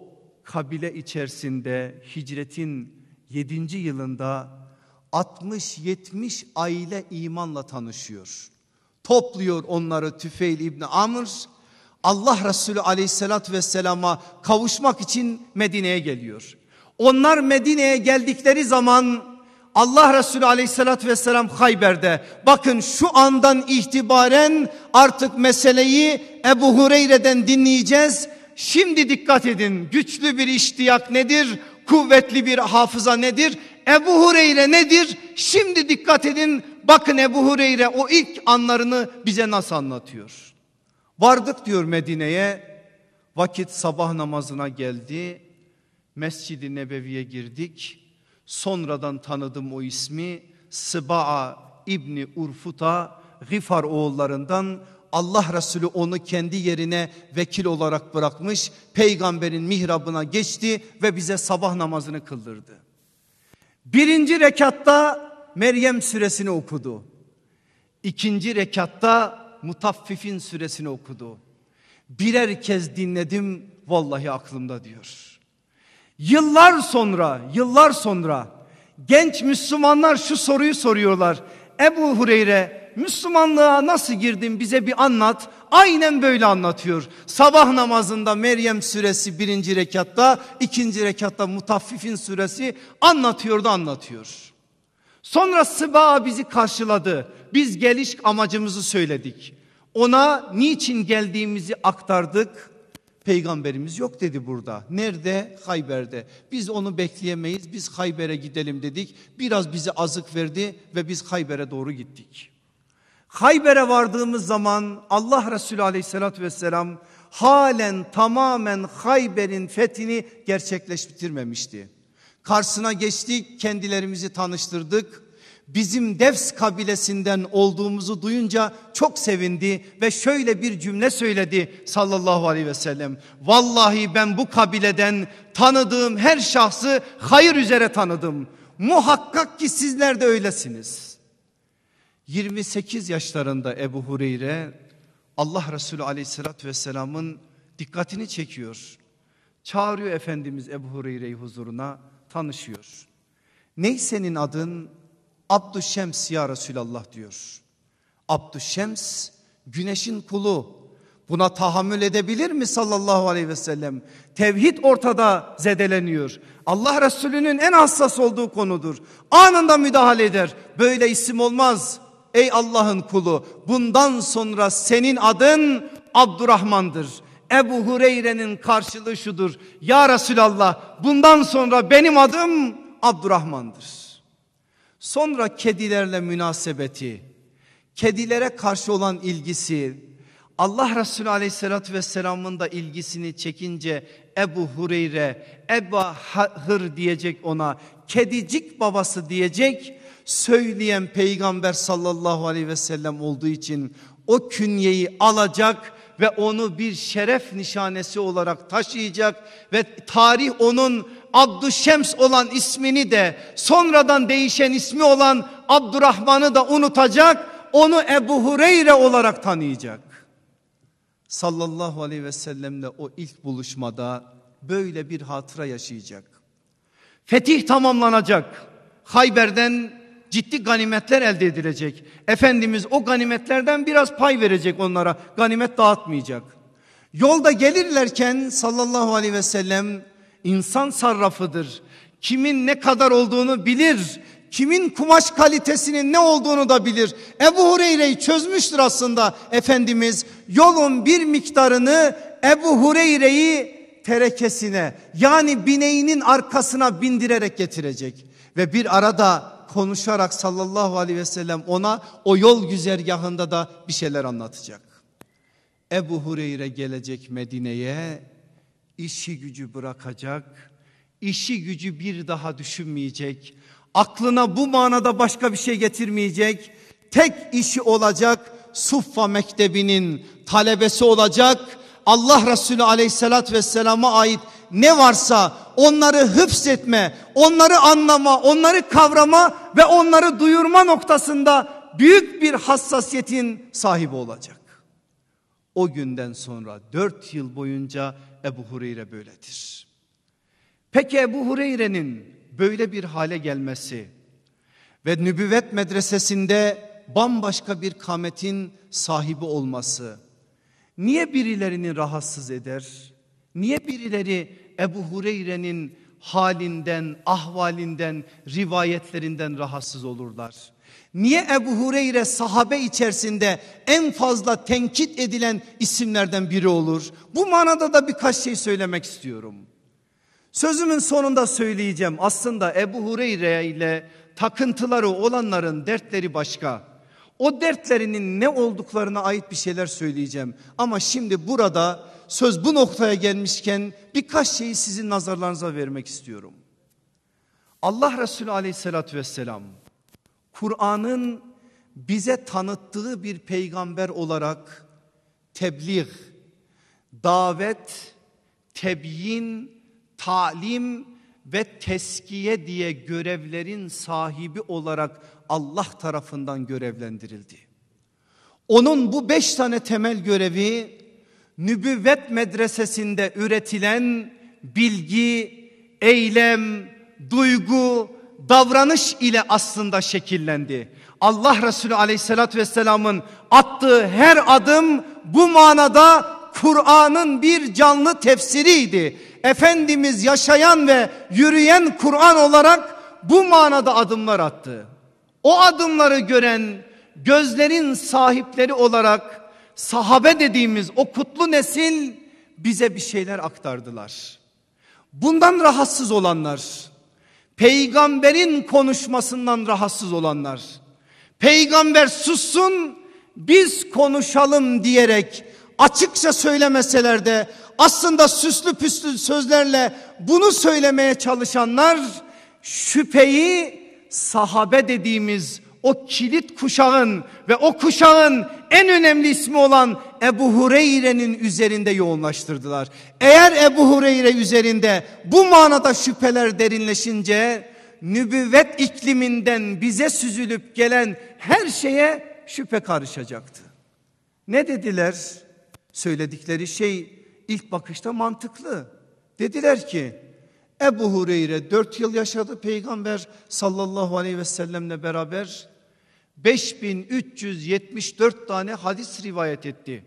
kabile içerisinde hicretin 7. yılında 60-70 aile imanla tanışıyor. Topluyor onları Tüfeil İbni Amr. Allah Resulü aleyhissalatü vesselama kavuşmak için Medine'ye geliyor. Onlar Medine'ye geldikleri zaman Allah Resulü aleyhissalatü vesselam Hayber'de bakın şu andan itibaren artık meseleyi Ebu Hureyre'den dinleyeceğiz Şimdi dikkat edin güçlü bir iştiyak nedir? Kuvvetli bir hafıza nedir? Ebu Hureyre nedir? Şimdi dikkat edin bakın Ebu Hureyre o ilk anlarını bize nasıl anlatıyor. Vardık diyor Medine'ye vakit sabah namazına geldi. Mescid-i Nebevi'ye girdik. Sonradan tanıdım o ismi. Sıba'a İbni Urfuta Gifar oğullarından Allah Resulü onu kendi yerine vekil olarak bırakmış. Peygamberin mihrabına geçti ve bize sabah namazını kıldırdı. Birinci rekatta Meryem suresini okudu. İkinci rekatta Mutaffifin suresini okudu. Birer kez dinledim vallahi aklımda diyor. Yıllar sonra, yıllar sonra genç Müslümanlar şu soruyu soruyorlar. Ebu Hureyre Müslümanlığa nasıl girdin bize bir anlat. Aynen böyle anlatıyor. Sabah namazında Meryem suresi birinci rekatta, ikinci rekatta Mutaffifin suresi anlatıyordu anlatıyor. Sonra Sıba bizi karşıladı. Biz geliş amacımızı söyledik. Ona niçin geldiğimizi aktardık. Peygamberimiz yok dedi burada. Nerede? Hayber'de. Biz onu bekleyemeyiz. Biz Hayber'e gidelim dedik. Biraz bize azık verdi ve biz Hayber'e doğru gittik. Hayber'e vardığımız zaman Allah Resulü aleyhissalatü vesselam halen tamamen Hayber'in fethini gerçekleştirmemişti. Karşısına geçtik kendilerimizi tanıştırdık. Bizim Devs kabilesinden olduğumuzu duyunca çok sevindi ve şöyle bir cümle söyledi sallallahu aleyhi ve sellem. Vallahi ben bu kabileden tanıdığım her şahsı hayır üzere tanıdım. Muhakkak ki sizler de öylesiniz. 28 yaşlarında Ebu Hureyre Allah Resulü aleyhissalatü vesselamın dikkatini çekiyor. Çağırıyor Efendimiz Ebu Hureyre'yi huzuruna tanışıyor. Ney senin adın? Abdüşşems ya Resulallah diyor. Abdüşşems güneşin kulu. Buna tahammül edebilir mi sallallahu aleyhi ve sellem? Tevhid ortada zedeleniyor. Allah Resulü'nün en hassas olduğu konudur. Anında müdahale eder. Böyle isim olmaz. Ey Allah'ın kulu bundan sonra senin adın Abdurrahman'dır. Ebu Hureyre'nin karşılığı şudur. Ya Resulallah bundan sonra benim adım Abdurrahman'dır. Sonra kedilerle münasebeti, kedilere karşı olan ilgisi, Allah Resulü aleyhissalatü vesselamın da ilgisini çekince Ebu Hureyre, Eba Hır diyecek ona, kedicik babası diyecek söyleyen peygamber sallallahu aleyhi ve sellem olduğu için o künyeyi alacak ve onu bir şeref nişanesi olarak taşıyacak ve tarih onun Abdüşşems olan ismini de sonradan değişen ismi olan Abdurrahman'ı da unutacak onu Ebu Hureyre olarak tanıyacak. Sallallahu aleyhi ve sellemle o ilk buluşmada böyle bir hatıra yaşayacak. Fetih tamamlanacak. Hayber'den ciddi ganimetler elde edilecek. Efendimiz o ganimetlerden biraz pay verecek onlara. Ganimet dağıtmayacak. Yolda gelirlerken sallallahu aleyhi ve sellem insan sarrafıdır. Kimin ne kadar olduğunu bilir. Kimin kumaş kalitesinin ne olduğunu da bilir. Ebu Hureyre'yi çözmüştür aslında Efendimiz. Yolun bir miktarını Ebu Hureyre'yi terekesine yani bineğinin arkasına bindirerek getirecek. Ve bir arada konuşarak sallallahu aleyhi ve sellem ona o yol güzergahında da bir şeyler anlatacak. Ebu Hureyre gelecek Medine'ye işi gücü bırakacak, işi gücü bir daha düşünmeyecek, aklına bu manada başka bir şey getirmeyecek, tek işi olacak Suffa Mektebi'nin talebesi olacak, Allah Resulü aleyhissalat vesselama ait ne varsa onları hıfzetme, onları anlama, onları kavrama ve onları duyurma noktasında büyük bir hassasiyetin sahibi olacak. O günden sonra dört yıl boyunca Ebu Hureyre böyledir. Peki Ebu Hureyre'nin böyle bir hale gelmesi ve nübüvvet medresesinde bambaşka bir kametin sahibi olması niye birilerini rahatsız eder? Niye birileri Ebu Hureyre'nin halinden, ahvalinden, rivayetlerinden rahatsız olurlar? Niye Ebu Hureyre sahabe içerisinde en fazla tenkit edilen isimlerden biri olur? Bu manada da birkaç şey söylemek istiyorum. Sözümün sonunda söyleyeceğim. Aslında Ebu Hureyre ile takıntıları olanların dertleri başka. O dertlerinin ne olduklarına ait bir şeyler söyleyeceğim. Ama şimdi burada söz bu noktaya gelmişken birkaç şeyi sizin nazarlarınıza vermek istiyorum. Allah Resulü aleyhissalatü vesselam Kur'an'ın bize tanıttığı bir peygamber olarak tebliğ, davet, tebyin, talim ve teskiye diye görevlerin sahibi olarak Allah tarafından görevlendirildi. Onun bu beş tane temel görevi nübüvvet medresesinde üretilen bilgi, eylem, duygu, davranış ile aslında şekillendi. Allah Resulü aleyhissalatü vesselamın attığı her adım bu manada Kur'an'ın bir canlı tefsiriydi. Efendimiz yaşayan ve yürüyen Kur'an olarak bu manada adımlar attı. O adımları gören gözlerin sahipleri olarak sahabe dediğimiz o kutlu nesil bize bir şeyler aktardılar. Bundan rahatsız olanlar, peygamberin konuşmasından rahatsız olanlar, peygamber sussun biz konuşalım diyerek açıkça söylemeseler de aslında süslü püslü sözlerle bunu söylemeye çalışanlar şüpheyi sahabe dediğimiz o kilit kuşağın ve o kuşağın en önemli ismi olan Ebu Hureyre'nin üzerinde yoğunlaştırdılar. Eğer Ebu Hureyre üzerinde bu manada şüpheler derinleşince nübüvvet ikliminden bize süzülüp gelen her şeye şüphe karışacaktı. Ne dediler? Söyledikleri şey ilk bakışta mantıklı. Dediler ki Ebu Hureyre dört yıl yaşadı peygamber sallallahu aleyhi ve sellemle beraber 5374 tane hadis rivayet etti.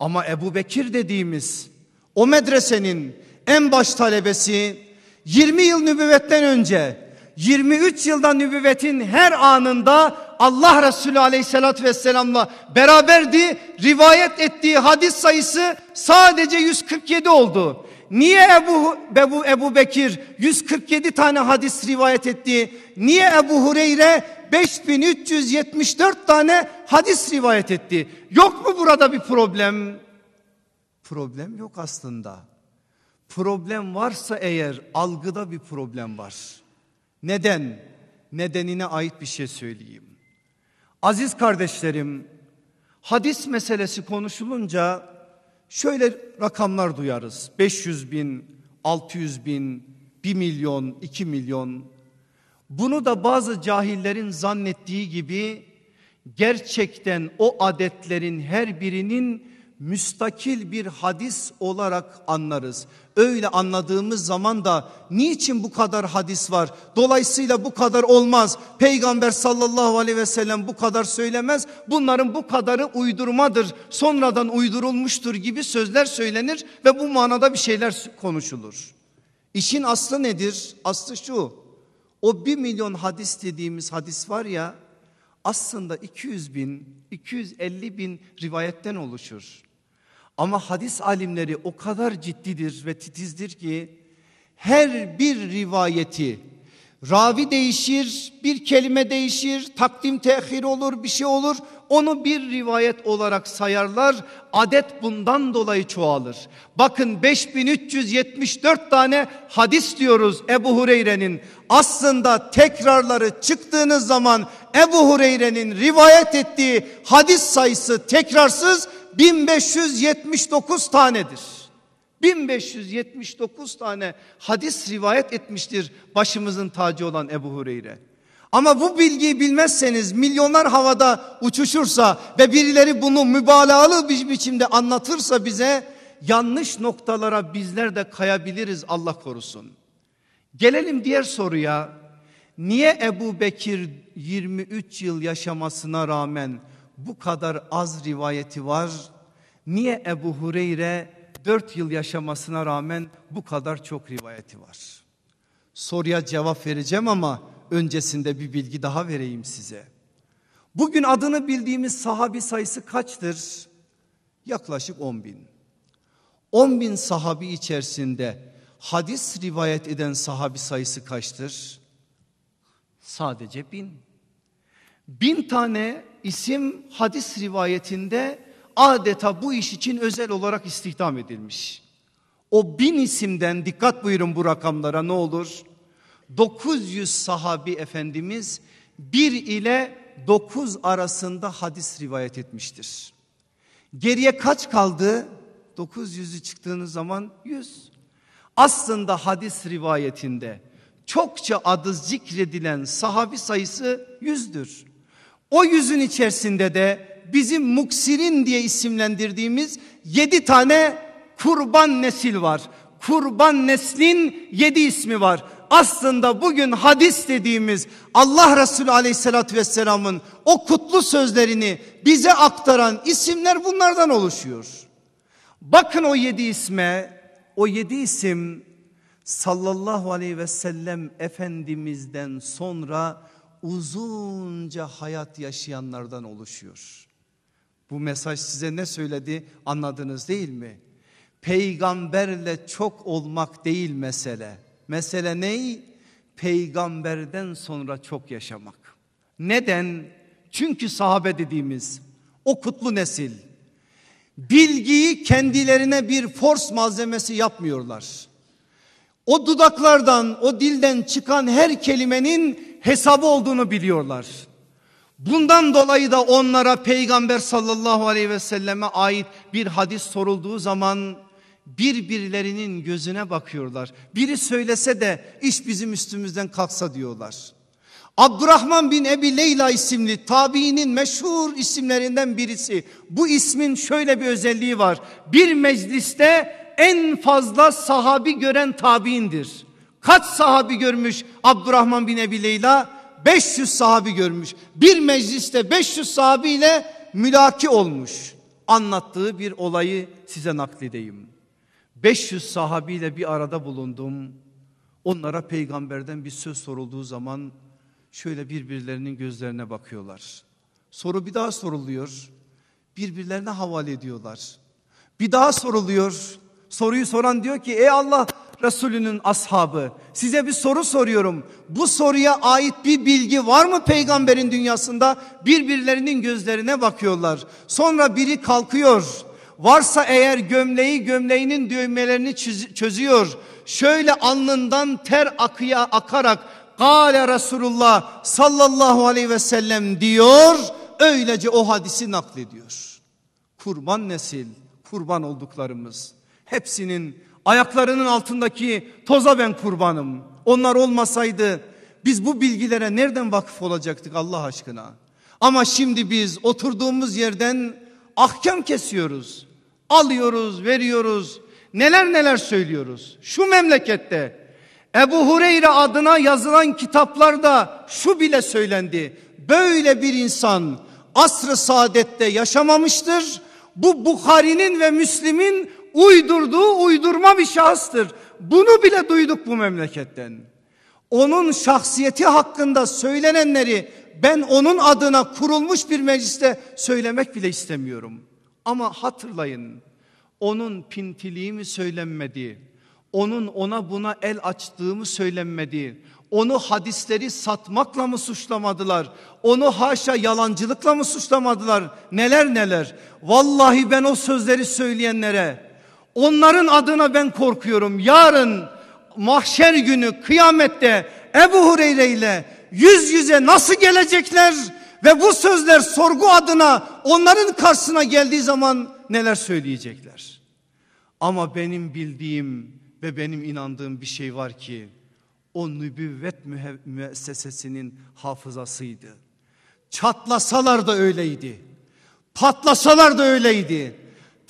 Ama Ebu Bekir dediğimiz o medresenin en baş talebesi 20 yıl nübüvvetten önce 23 yılda nübüvvetin her anında Allah Resulü aleyhissalatü vesselamla beraberdi. Rivayet ettiği hadis sayısı sadece 147 oldu. Niye Ebu, Ebu, Ebu Bekir 147 tane hadis rivayet etti? Niye Ebu Hureyre 5374 tane hadis rivayet etti? Yok mu burada bir problem? Problem yok aslında. Problem varsa eğer algıda bir problem var. Neden? Nedenine ait bir şey söyleyeyim. Aziz kardeşlerim, hadis meselesi konuşulunca şöyle rakamlar duyarız. 500 bin, 600 bin, 1 milyon, 2 milyon. Bunu da bazı cahillerin zannettiği gibi gerçekten o adetlerin her birinin müstakil bir hadis olarak anlarız. Öyle anladığımız zaman da niçin bu kadar hadis var? Dolayısıyla bu kadar olmaz. Peygamber sallallahu aleyhi ve sellem bu kadar söylemez. Bunların bu kadarı uydurmadır. Sonradan uydurulmuştur gibi sözler söylenir ve bu manada bir şeyler konuşulur. İşin aslı nedir? Aslı şu. O bir milyon hadis dediğimiz hadis var ya aslında 200 bin, 250 bin rivayetten oluşur. Ama hadis alimleri o kadar ciddidir ve titizdir ki her bir rivayeti ravi değişir, bir kelime değişir, takdim tehir olur, bir şey olur. Onu bir rivayet olarak sayarlar. Adet bundan dolayı çoğalır. Bakın 5374 tane hadis diyoruz Ebu Hureyre'nin. Aslında tekrarları çıktığınız zaman Ebu Hureyre'nin rivayet ettiği hadis sayısı tekrarsız 1579 tanedir. 1579 tane hadis rivayet etmiştir başımızın tacı olan Ebu Hureyre. Ama bu bilgiyi bilmezseniz milyonlar havada uçuşursa ve birileri bunu mübalağalı bir biçimde anlatırsa bize yanlış noktalara bizler de kayabiliriz Allah korusun. Gelelim diğer soruya. Niye Ebu Bekir 23 yıl yaşamasına rağmen bu kadar az rivayeti var? Niye Ebu Hureyre 4 yıl yaşamasına rağmen bu kadar çok rivayeti var? Soruya cevap vereceğim ama öncesinde bir bilgi daha vereyim size. Bugün adını bildiğimiz sahabi sayısı kaçtır? Yaklaşık 10 bin. 10 bin sahabi içerisinde hadis rivayet eden sahabi sayısı kaçtır? Sadece bin. Bin tane isim hadis rivayetinde adeta bu iş için özel olarak istihdam edilmiş. O bin isimden dikkat buyurun bu rakamlara ne olur? 900 sahabi efendimiz 1 ile 9 arasında hadis rivayet etmiştir. Geriye kaç kaldı? 900'ü çıktığınız zaman 100. Aslında hadis rivayetinde çokça adı zikredilen sahabi sayısı yüzdür. O yüzün içerisinde de bizim muksirin diye isimlendirdiğimiz yedi tane kurban nesil var. kurban neslin yedi ismi var. Aslında bugün hadis dediğimiz Allah Resulü aleyhissalatü vesselamın o kutlu sözlerini bize aktaran isimler bunlardan oluşuyor. Bakın o yedi isme, o yedi isim sallallahu aleyhi ve sellem Efendimiz'den sonra uzunca hayat yaşayanlardan oluşuyor. Bu mesaj size ne söyledi anladınız değil mi? Peygamberle çok olmak değil mesele. Mesele ney? Peygamberden sonra çok yaşamak. Neden? Çünkü sahabe dediğimiz o kutlu nesil bilgiyi kendilerine bir force malzemesi yapmıyorlar. O dudaklardan, o dilden çıkan her kelimenin hesabı olduğunu biliyorlar. Bundan dolayı da onlara peygamber sallallahu aleyhi ve selleme ait bir hadis sorulduğu zaman birbirlerinin gözüne bakıyorlar. Biri söylese de iş bizim üstümüzden kalksa diyorlar. Abdurrahman bin Ebi Leyla isimli tabiinin meşhur isimlerinden birisi. Bu ismin şöyle bir özelliği var. Bir mecliste en fazla sahabi gören tabiindir. Kaç sahabi görmüş Abdurrahman bin Ebi Leyla? 500 sahabi görmüş. Bir mecliste 500 sahabiyle mülaki olmuş. Anlattığı bir olayı size nakledeyim. 500 sahabiyle bir arada bulundum. Onlara peygamberden bir söz sorulduğu zaman şöyle birbirlerinin gözlerine bakıyorlar. Soru bir daha soruluyor. Birbirlerine havale ediyorlar. Bir daha soruluyor. Soruyu soran diyor ki ey Allah Resulünün ashabı size bir soru soruyorum. Bu soruya ait bir bilgi var mı peygamberin dünyasında? Birbirlerinin gözlerine bakıyorlar. Sonra biri kalkıyor. Varsa eğer gömleği gömleğinin düğmelerini çözüyor. Şöyle alnından ter akıya akarak Kale Resulullah sallallahu aleyhi ve sellem diyor. Öylece o hadisi naklediyor. Kurban nesil, kurban olduklarımız. Hepsinin ayaklarının altındaki toza ben kurbanım. Onlar olmasaydı biz bu bilgilere nereden vakıf olacaktık Allah aşkına? Ama şimdi biz oturduğumuz yerden ahkam kesiyoruz. Alıyoruz, veriyoruz. Neler neler söylüyoruz. Şu memlekette Ebu Hureyre adına yazılan kitaplarda şu bile söylendi. Böyle bir insan asr-ı saadette yaşamamıştır. Bu Bukhari'nin ve Müslim'in uydurduğu uydurma bir şahıstır. Bunu bile duyduk bu memleketten. Onun şahsiyeti hakkında söylenenleri ben onun adına kurulmuş bir mecliste söylemek bile istemiyorum. Ama hatırlayın onun pintiliği mi söylenmedi? Onun ona buna el açtığımı söylenmedi. Onu hadisleri satmakla mı suçlamadılar? Onu haşa yalancılıkla mı suçlamadılar? Neler neler. Vallahi ben o sözleri söyleyenlere onların adına ben korkuyorum. Yarın mahşer günü kıyamette Ebu Hureyre ile yüz yüze nasıl gelecekler? Ve bu sözler sorgu adına onların karşısına geldiği zaman neler söyleyecekler? Ama benim bildiğim ve benim inandığım bir şey var ki o nübüvvet müessesesinin hafızasıydı. Çatlasalar da öyleydi. Patlasalar da öyleydi.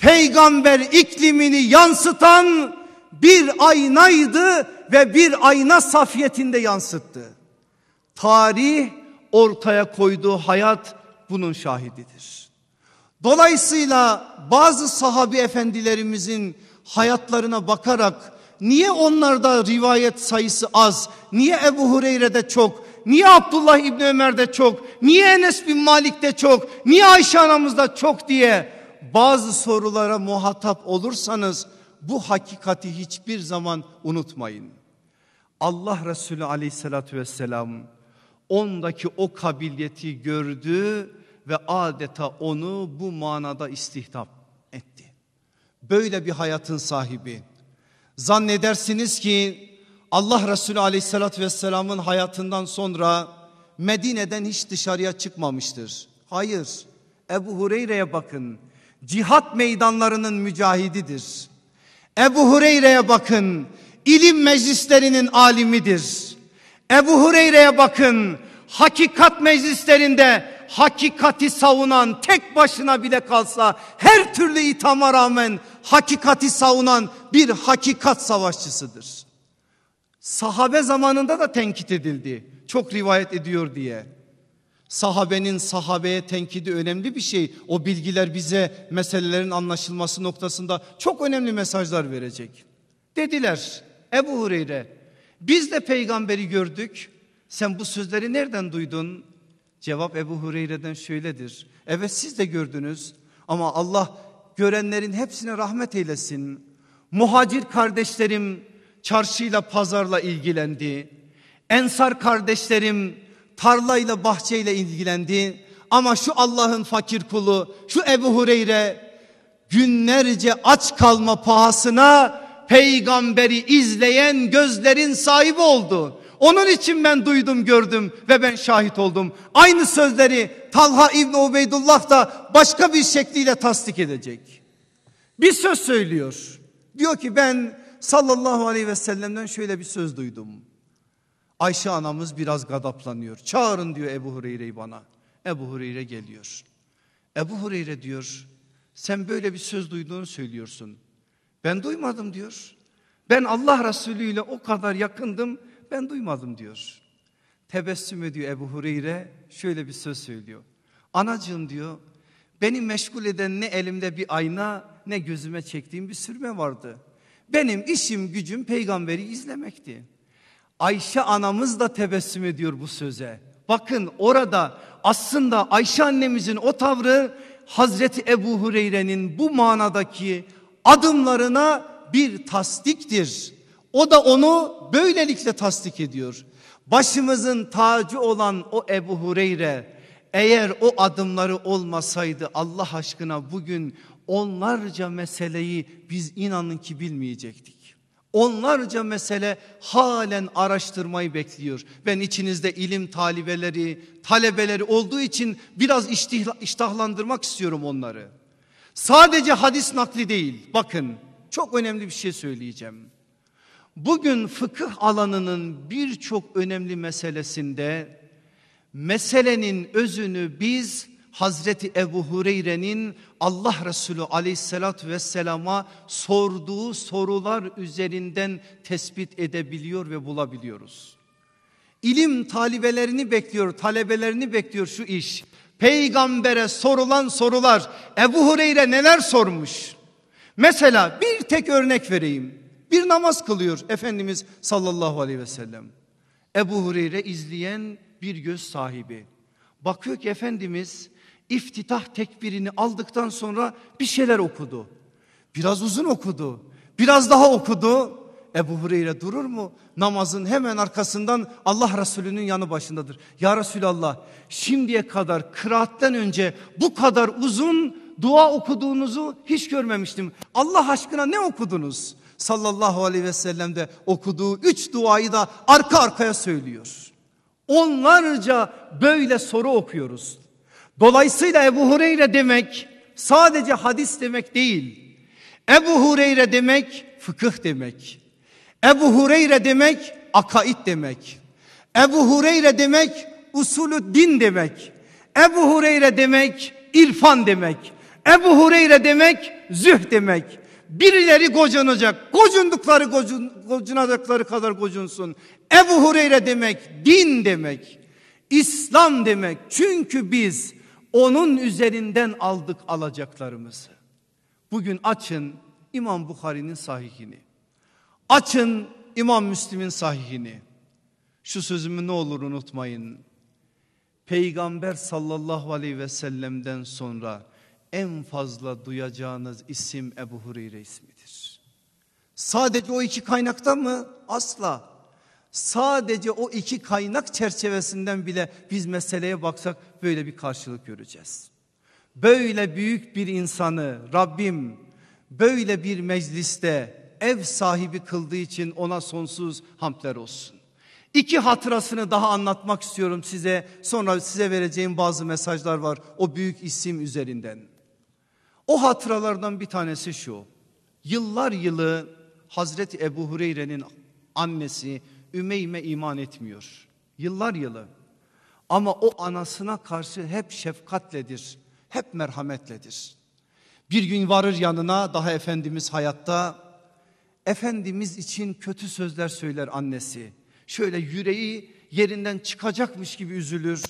Peygamber iklimini yansıtan bir aynaydı ve bir ayna safiyetinde yansıttı. Tarih ortaya koyduğu hayat bunun şahididir. Dolayısıyla bazı sahabi efendilerimizin hayatlarına bakarak Niye onlarda rivayet sayısı az? Niye Ebu Hureyre'de çok? Niye Abdullah İbni Ömer'de çok? Niye Enes bin Malik'te çok? Niye Ayşe anamızda çok diye bazı sorulara muhatap olursanız bu hakikati hiçbir zaman unutmayın. Allah Resulü aleyhissalatü vesselam ondaki o kabiliyeti gördü ve adeta onu bu manada istihdam etti. Böyle bir hayatın sahibi Zannedersiniz ki Allah Resulü aleyhissalatü vesselamın hayatından sonra Medine'den hiç dışarıya çıkmamıştır. Hayır Ebu Hureyre'ye bakın cihat meydanlarının mücahididir. Ebu Hureyre'ye bakın ilim meclislerinin alimidir. Ebu Hureyre'ye bakın hakikat meclislerinde hakikati savunan tek başına bile kalsa her türlü itama rağmen hakikati savunan bir hakikat savaşçısıdır. Sahabe zamanında da tenkit edildi. Çok rivayet ediyor diye. Sahabenin sahabeye tenkidi önemli bir şey. O bilgiler bize meselelerin anlaşılması noktasında çok önemli mesajlar verecek. Dediler Ebu Hureyre biz de peygamberi gördük. Sen bu sözleri nereden duydun? Cevap Ebu Hureyre'den şöyledir. Evet siz de gördünüz ama Allah görenlerin hepsine rahmet eylesin. Muhacir kardeşlerim çarşıyla pazarla ilgilendi. Ensar kardeşlerim tarlayla bahçeyle ilgilendi. Ama şu Allah'ın fakir kulu şu Ebu Hureyre günlerce aç kalma pahasına peygamberi izleyen gözlerin sahibi oldu. Onun için ben duydum gördüm ve ben şahit oldum. Aynı sözleri Talha İbni Ubeydullah da başka bir şekliyle tasdik edecek. Bir söz söylüyor. Diyor ki ben sallallahu aleyhi ve sellem'den şöyle bir söz duydum. Ayşe anamız biraz gadaplanıyor. Çağırın diyor Ebu Hureyre'yi bana. Ebu Hureyre geliyor. Ebu Hureyre diyor sen böyle bir söz duyduğunu söylüyorsun. Ben duymadım diyor. Ben Allah Resulü ile o kadar yakındım ben duymadım diyor. Tebessüm ediyor Ebu Hureyre şöyle bir söz söylüyor. Anacığım diyor beni meşgul eden ne elimde bir ayna ne gözüme çektiğim bir sürme vardı. Benim işim gücüm peygamberi izlemekti. Ayşe anamız da tebessüm ediyor bu söze. Bakın orada aslında Ayşe annemizin o tavrı Hazreti Ebu Hureyre'nin bu manadaki adımlarına bir tasdiktir. O da onu böylelikle tasdik ediyor. Başımızın tacı olan o Ebu Hureyre eğer o adımları olmasaydı Allah aşkına bugün onlarca meseleyi biz inanın ki bilmeyecektik. Onlarca mesele halen araştırmayı bekliyor. Ben içinizde ilim talibeleri, talebeleri olduğu için biraz iştahlandırmak istiyorum onları. Sadece hadis nakli değil. Bakın çok önemli bir şey söyleyeceğim. Bugün fıkıh alanının birçok önemli meselesinde meselenin özünü biz Hazreti Ebu Hureyre'nin Allah Resulü aleyhissalatü vesselama sorduğu sorular üzerinden tespit edebiliyor ve bulabiliyoruz. İlim talibelerini bekliyor, talebelerini bekliyor şu iş. Peygambere sorulan sorular Ebu Hureyre neler sormuş? Mesela bir tek örnek vereyim. Bir namaz kılıyor Efendimiz sallallahu aleyhi ve sellem. Ebu Hureyre izleyen bir göz sahibi. Bakıyor ki Efendimiz iftitah tekbirini aldıktan sonra bir şeyler okudu. Biraz uzun okudu. Biraz daha okudu. Ebu Hureyre durur mu? Namazın hemen arkasından Allah Resulü'nün yanı başındadır. Ya Resulallah şimdiye kadar kıraatten önce bu kadar uzun dua okuduğunuzu hiç görmemiştim. Allah aşkına ne okudunuz? Sallallahu aleyhi ve sellem de okuduğu üç duayı da arka arkaya söylüyor. Onlarca böyle soru okuyoruz. Dolayısıyla Ebu Hureyre demek sadece hadis demek değil. Ebu Hureyre demek fıkıh demek. Ebu Hureyre demek akaid demek. Ebu Hureyre demek usulü din demek. Ebu Hureyre demek irfan demek. Ebu Hureyre demek züh demek. Birileri gocunacak. Gocundukları gocun, gocunacakları kadar gocunsun. Ebu Hureyre demek din demek. İslam demek. Çünkü biz onun üzerinden aldık alacaklarımızı. Bugün açın İmam Bukhari'nin sahihini. Açın İmam Müslim'in sahihini. Şu sözümü ne olur unutmayın. Peygamber sallallahu aleyhi ve sellem'den sonra en fazla duyacağınız isim Ebu Hureyre ismidir. Sadece o iki kaynakta mı? Asla. Sadece o iki kaynak çerçevesinden bile biz meseleye baksak böyle bir karşılık göreceğiz. Böyle büyük bir insanı Rabbim böyle bir mecliste ev sahibi kıldığı için ona sonsuz hamdler olsun. İki hatırasını daha anlatmak istiyorum size. Sonra size vereceğim bazı mesajlar var o büyük isim üzerinden. O hatıralardan bir tanesi şu. Yıllar yılı Hazreti Ebu Hureyre'nin annesi Ümeyme iman etmiyor. Yıllar yılı. Ama o anasına karşı hep şefkatledir. Hep merhametledir. Bir gün varır yanına daha Efendimiz hayatta. Efendimiz için kötü sözler söyler annesi. Şöyle yüreği yerinden çıkacakmış gibi üzülür.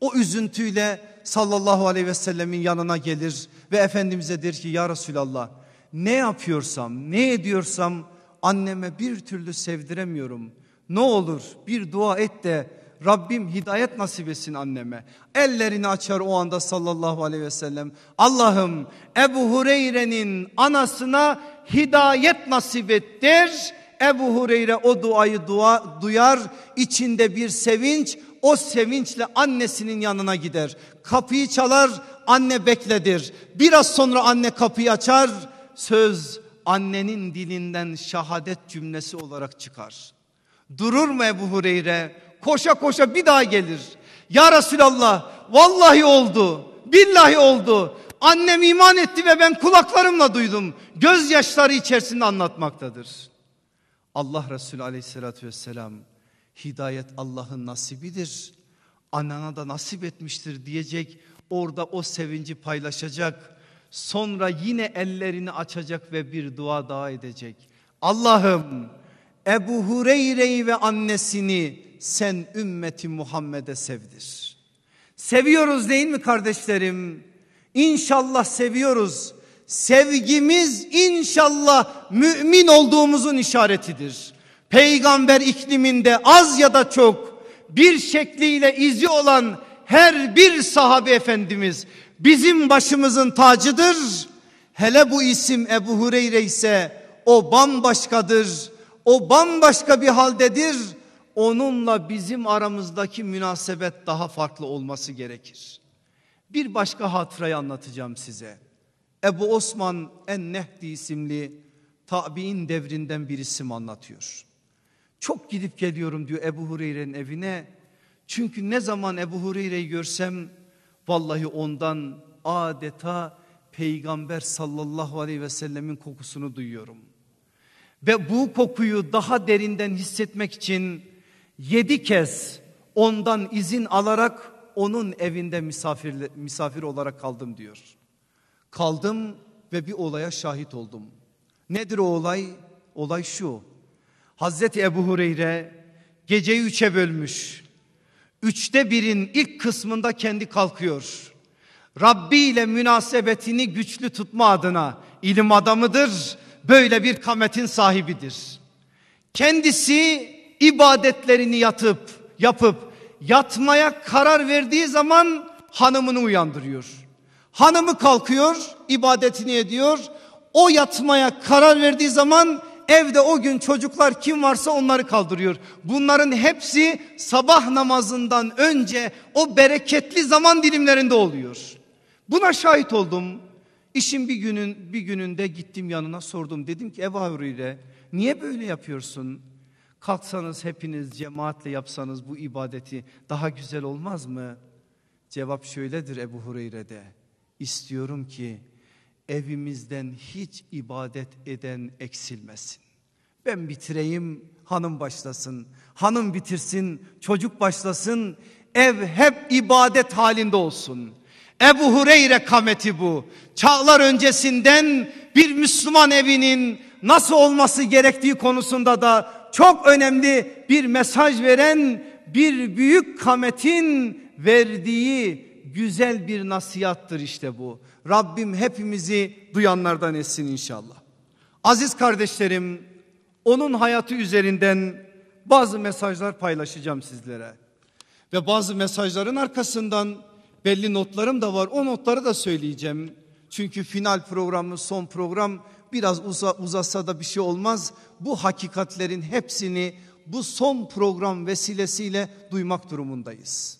O üzüntüyle sallallahu aleyhi ve sellemin yanına gelir ve Efendimiz'e der ki ya Resulallah ne yapıyorsam ne ediyorsam anneme bir türlü sevdiremiyorum. Ne olur bir dua et de Rabbim hidayet nasip etsin anneme. Ellerini açar o anda sallallahu aleyhi ve sellem. Allah'ım Ebu Hureyre'nin anasına hidayet nasip et. Ebu Hureyre o duayı dua, duyar. içinde bir sevinç. O sevinçle annesinin yanına gider. Kapıyı çalar anne bekledir. Biraz sonra anne kapıyı açar. Söz annenin dilinden şahadet cümlesi olarak çıkar. Durur mu Ebu Hureyre? Koşa koşa bir daha gelir. Ya Resulallah vallahi oldu. Billahi oldu. Annem iman etti ve ben kulaklarımla duydum. Gözyaşları içerisinde anlatmaktadır. Allah Resulü aleyhissalatü vesselam hidayet Allah'ın nasibidir. Anana da nasip etmiştir diyecek. Orada o sevinci paylaşacak. Sonra yine ellerini açacak ve bir dua daha edecek. Allah'ım Ebu Hureyre'yi ve annesini sen ümmeti Muhammed'e sevdir. Seviyoruz değil mi kardeşlerim? İnşallah seviyoruz. Sevgimiz inşallah mümin olduğumuzun işaretidir. Peygamber ikliminde az ya da çok bir şekliyle izi olan her bir sahabe efendimiz bizim başımızın tacıdır. Hele bu isim Ebu Hureyre ise o bambaşkadır. O bambaşka bir haldedir onunla bizim aramızdaki münasebet daha farklı olması gerekir. Bir başka hatırayı anlatacağım size. Ebu Osman en-Nehdi isimli tabi'in devrinden bir isim anlatıyor. Çok gidip geliyorum diyor Ebu Hureyre'nin evine. Çünkü ne zaman Ebu Hureyre'yi görsem vallahi ondan adeta peygamber sallallahu aleyhi ve sellemin kokusunu duyuyorum. Ve bu kokuyu daha derinden hissetmek için yedi kez ondan izin alarak onun evinde misafir, misafir olarak kaldım diyor. Kaldım ve bir olaya şahit oldum. Nedir o olay? Olay şu. Hazreti Ebu Hureyre geceyi üçe bölmüş. Üçte birin ilk kısmında kendi kalkıyor. Rabbi ile münasebetini güçlü tutma adına ilim adamıdır. Böyle bir kametin sahibidir. Kendisi ibadetlerini yatıp yapıp yatmaya karar verdiği zaman hanımını uyandırıyor. Hanımı kalkıyor, ibadetini ediyor. O yatmaya karar verdiği zaman evde o gün çocuklar kim varsa onları kaldırıyor. Bunların hepsi sabah namazından önce o bereketli zaman dilimlerinde oluyor. Buna şahit oldum. İşin bir günün bir gününde gittim yanına sordum. Dedim ki Ebu Hureyre niye böyle yapıyorsun? Kalksanız hepiniz cemaatle yapsanız bu ibadeti daha güzel olmaz mı? Cevap şöyledir Ebu Hureyre'de. İstiyorum ki evimizden hiç ibadet eden eksilmesin. Ben bitireyim hanım başlasın. Hanım bitirsin çocuk başlasın. Ev hep ibadet halinde olsun. Ebu Hureyre kameti bu. Çağlar öncesinden bir Müslüman evinin nasıl olması gerektiği konusunda da çok önemli bir mesaj veren bir büyük kametin verdiği güzel bir nasihattır işte bu. Rabbim hepimizi duyanlardan etsin inşallah. Aziz kardeşlerim onun hayatı üzerinden bazı mesajlar paylaşacağım sizlere. Ve bazı mesajların arkasından belli notlarım da var. O notları da söyleyeceğim. Çünkü final programı son program biraz uza, uzasa da bir şey olmaz. Bu hakikatlerin hepsini bu son program vesilesiyle duymak durumundayız.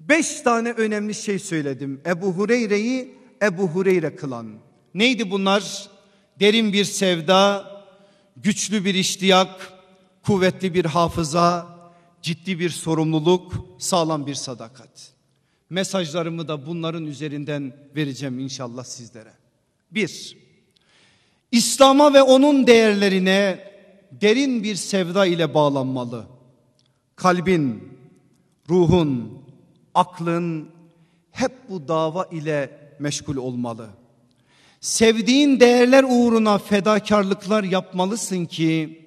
Beş tane önemli şey söyledim. Ebu Hureyre'yi Ebu Hureyre kılan. Neydi bunlar? Derin bir sevda, güçlü bir iştiyak, kuvvetli bir hafıza, ciddi bir sorumluluk, sağlam bir sadakat. Mesajlarımı da bunların üzerinden vereceğim inşallah sizlere. Bir, İslam'a ve onun değerlerine derin bir sevda ile bağlanmalı. Kalbin, ruhun, aklın hep bu dava ile meşgul olmalı. Sevdiğin değerler uğruna fedakarlıklar yapmalısın ki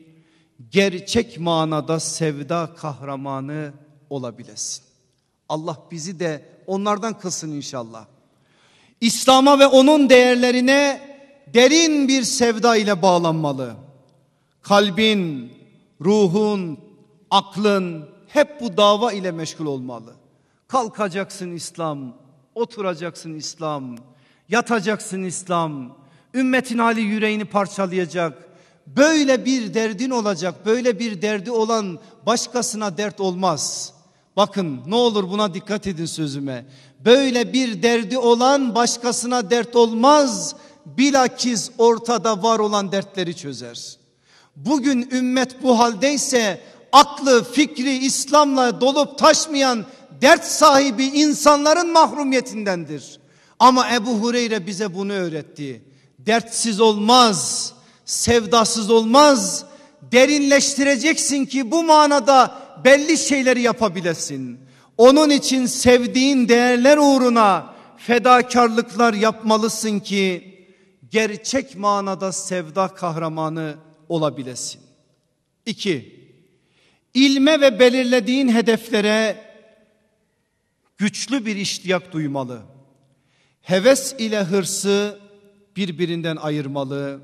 gerçek manada sevda kahramanı olabilesin. Allah bizi de onlardan kılsın inşallah. İslam'a ve onun değerlerine derin bir sevda ile bağlanmalı. Kalbin, ruhun, aklın hep bu dava ile meşgul olmalı. Kalkacaksın İslam, oturacaksın İslam, yatacaksın İslam. Ümmetin hali yüreğini parçalayacak. Böyle bir derdin olacak. Böyle bir derdi olan başkasına dert olmaz. Bakın ne olur buna dikkat edin sözüme. Böyle bir derdi olan başkasına dert olmaz. Bilakis ortada var olan dertleri çözer. Bugün ümmet bu haldeyse aklı fikri İslam'la dolup taşmayan dert sahibi insanların mahrumiyetindendir. Ama Ebu Hureyre bize bunu öğretti. Dertsiz olmaz, sevdasız olmaz. Derinleştireceksin ki bu manada belli şeyleri yapabilesin. Onun için sevdiğin değerler uğruna fedakarlıklar yapmalısın ki gerçek manada sevda kahramanı olabilesin. İki, ilme ve belirlediğin hedeflere güçlü bir iştiyak duymalı. Heves ile hırsı birbirinden ayırmalı.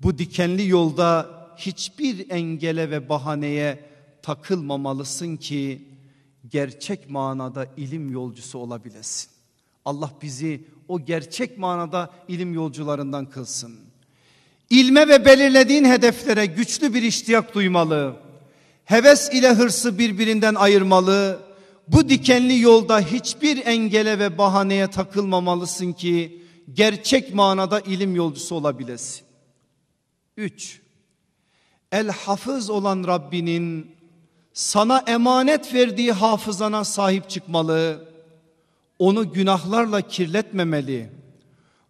Bu dikenli yolda hiçbir engele ve bahaneye takılmamalısın ki gerçek manada ilim yolcusu olabilesin. Allah bizi o gerçek manada ilim yolcularından kılsın. İlme ve belirlediğin hedeflere güçlü bir iştiyak duymalı. Heves ile hırsı birbirinden ayırmalı. Bu dikenli yolda hiçbir engele ve bahaneye takılmamalısın ki gerçek manada ilim yolcusu olabilesin. 3. El hafız olan Rabbinin sana emanet verdiği hafızana sahip çıkmalı. Onu günahlarla kirletmemeli.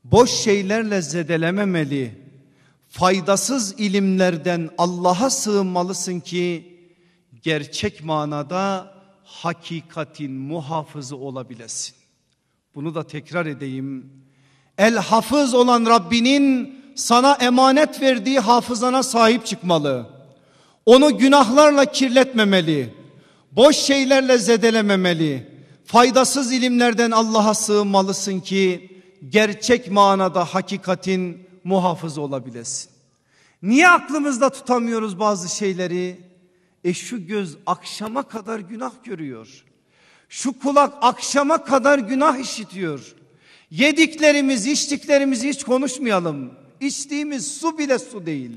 Boş şeylerle zedelememeli. Faydasız ilimlerden Allah'a sığınmalısın ki gerçek manada hakikatin muhafızı olabilesin. Bunu da tekrar edeyim. El hafız olan Rabbinin sana emanet verdiği hafızana sahip çıkmalı. Onu günahlarla kirletmemeli. Boş şeylerle zedelememeli. Faydasız ilimlerden Allah'a sığınmalısın ki gerçek manada hakikatin muhafız olabilesin. Niye aklımızda tutamıyoruz bazı şeyleri? E şu göz akşama kadar günah görüyor. Şu kulak akşama kadar günah işitiyor. Yediklerimiz, içtiklerimizi hiç konuşmayalım. İçtiğimiz su bile su değil.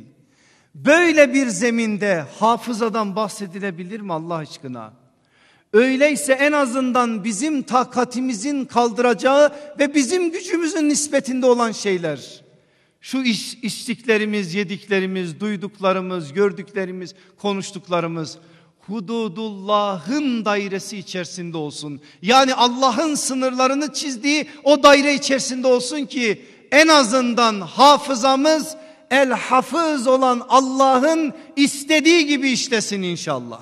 Böyle bir zeminde hafızadan bahsedilebilir mi Allah aşkına? Öyleyse en azından bizim takatimizin kaldıracağı ve bizim gücümüzün nispetinde olan şeyler. Şu iş, içtiklerimiz, yediklerimiz, duyduklarımız, gördüklerimiz, konuştuklarımız hududullahın dairesi içerisinde olsun. Yani Allah'ın sınırlarını çizdiği o daire içerisinde olsun ki en azından hafızamız el hafız olan Allah'ın istediği gibi işlesin inşallah.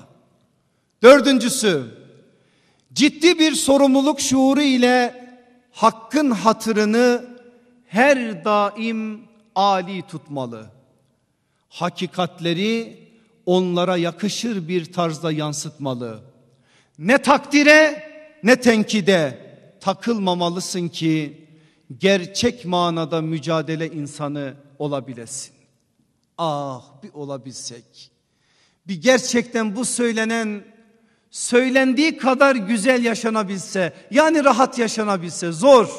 Dördüncüsü ciddi bir sorumluluk şuuru ile hakkın hatırını her daim ali tutmalı. Hakikatleri onlara yakışır bir tarzda yansıtmalı. Ne takdire ne tenkide takılmamalısın ki gerçek manada mücadele insanı olabilesin. Ah bir olabilsek. Bir gerçekten bu söylenen söylendiği kadar güzel yaşanabilse yani rahat yaşanabilse zor.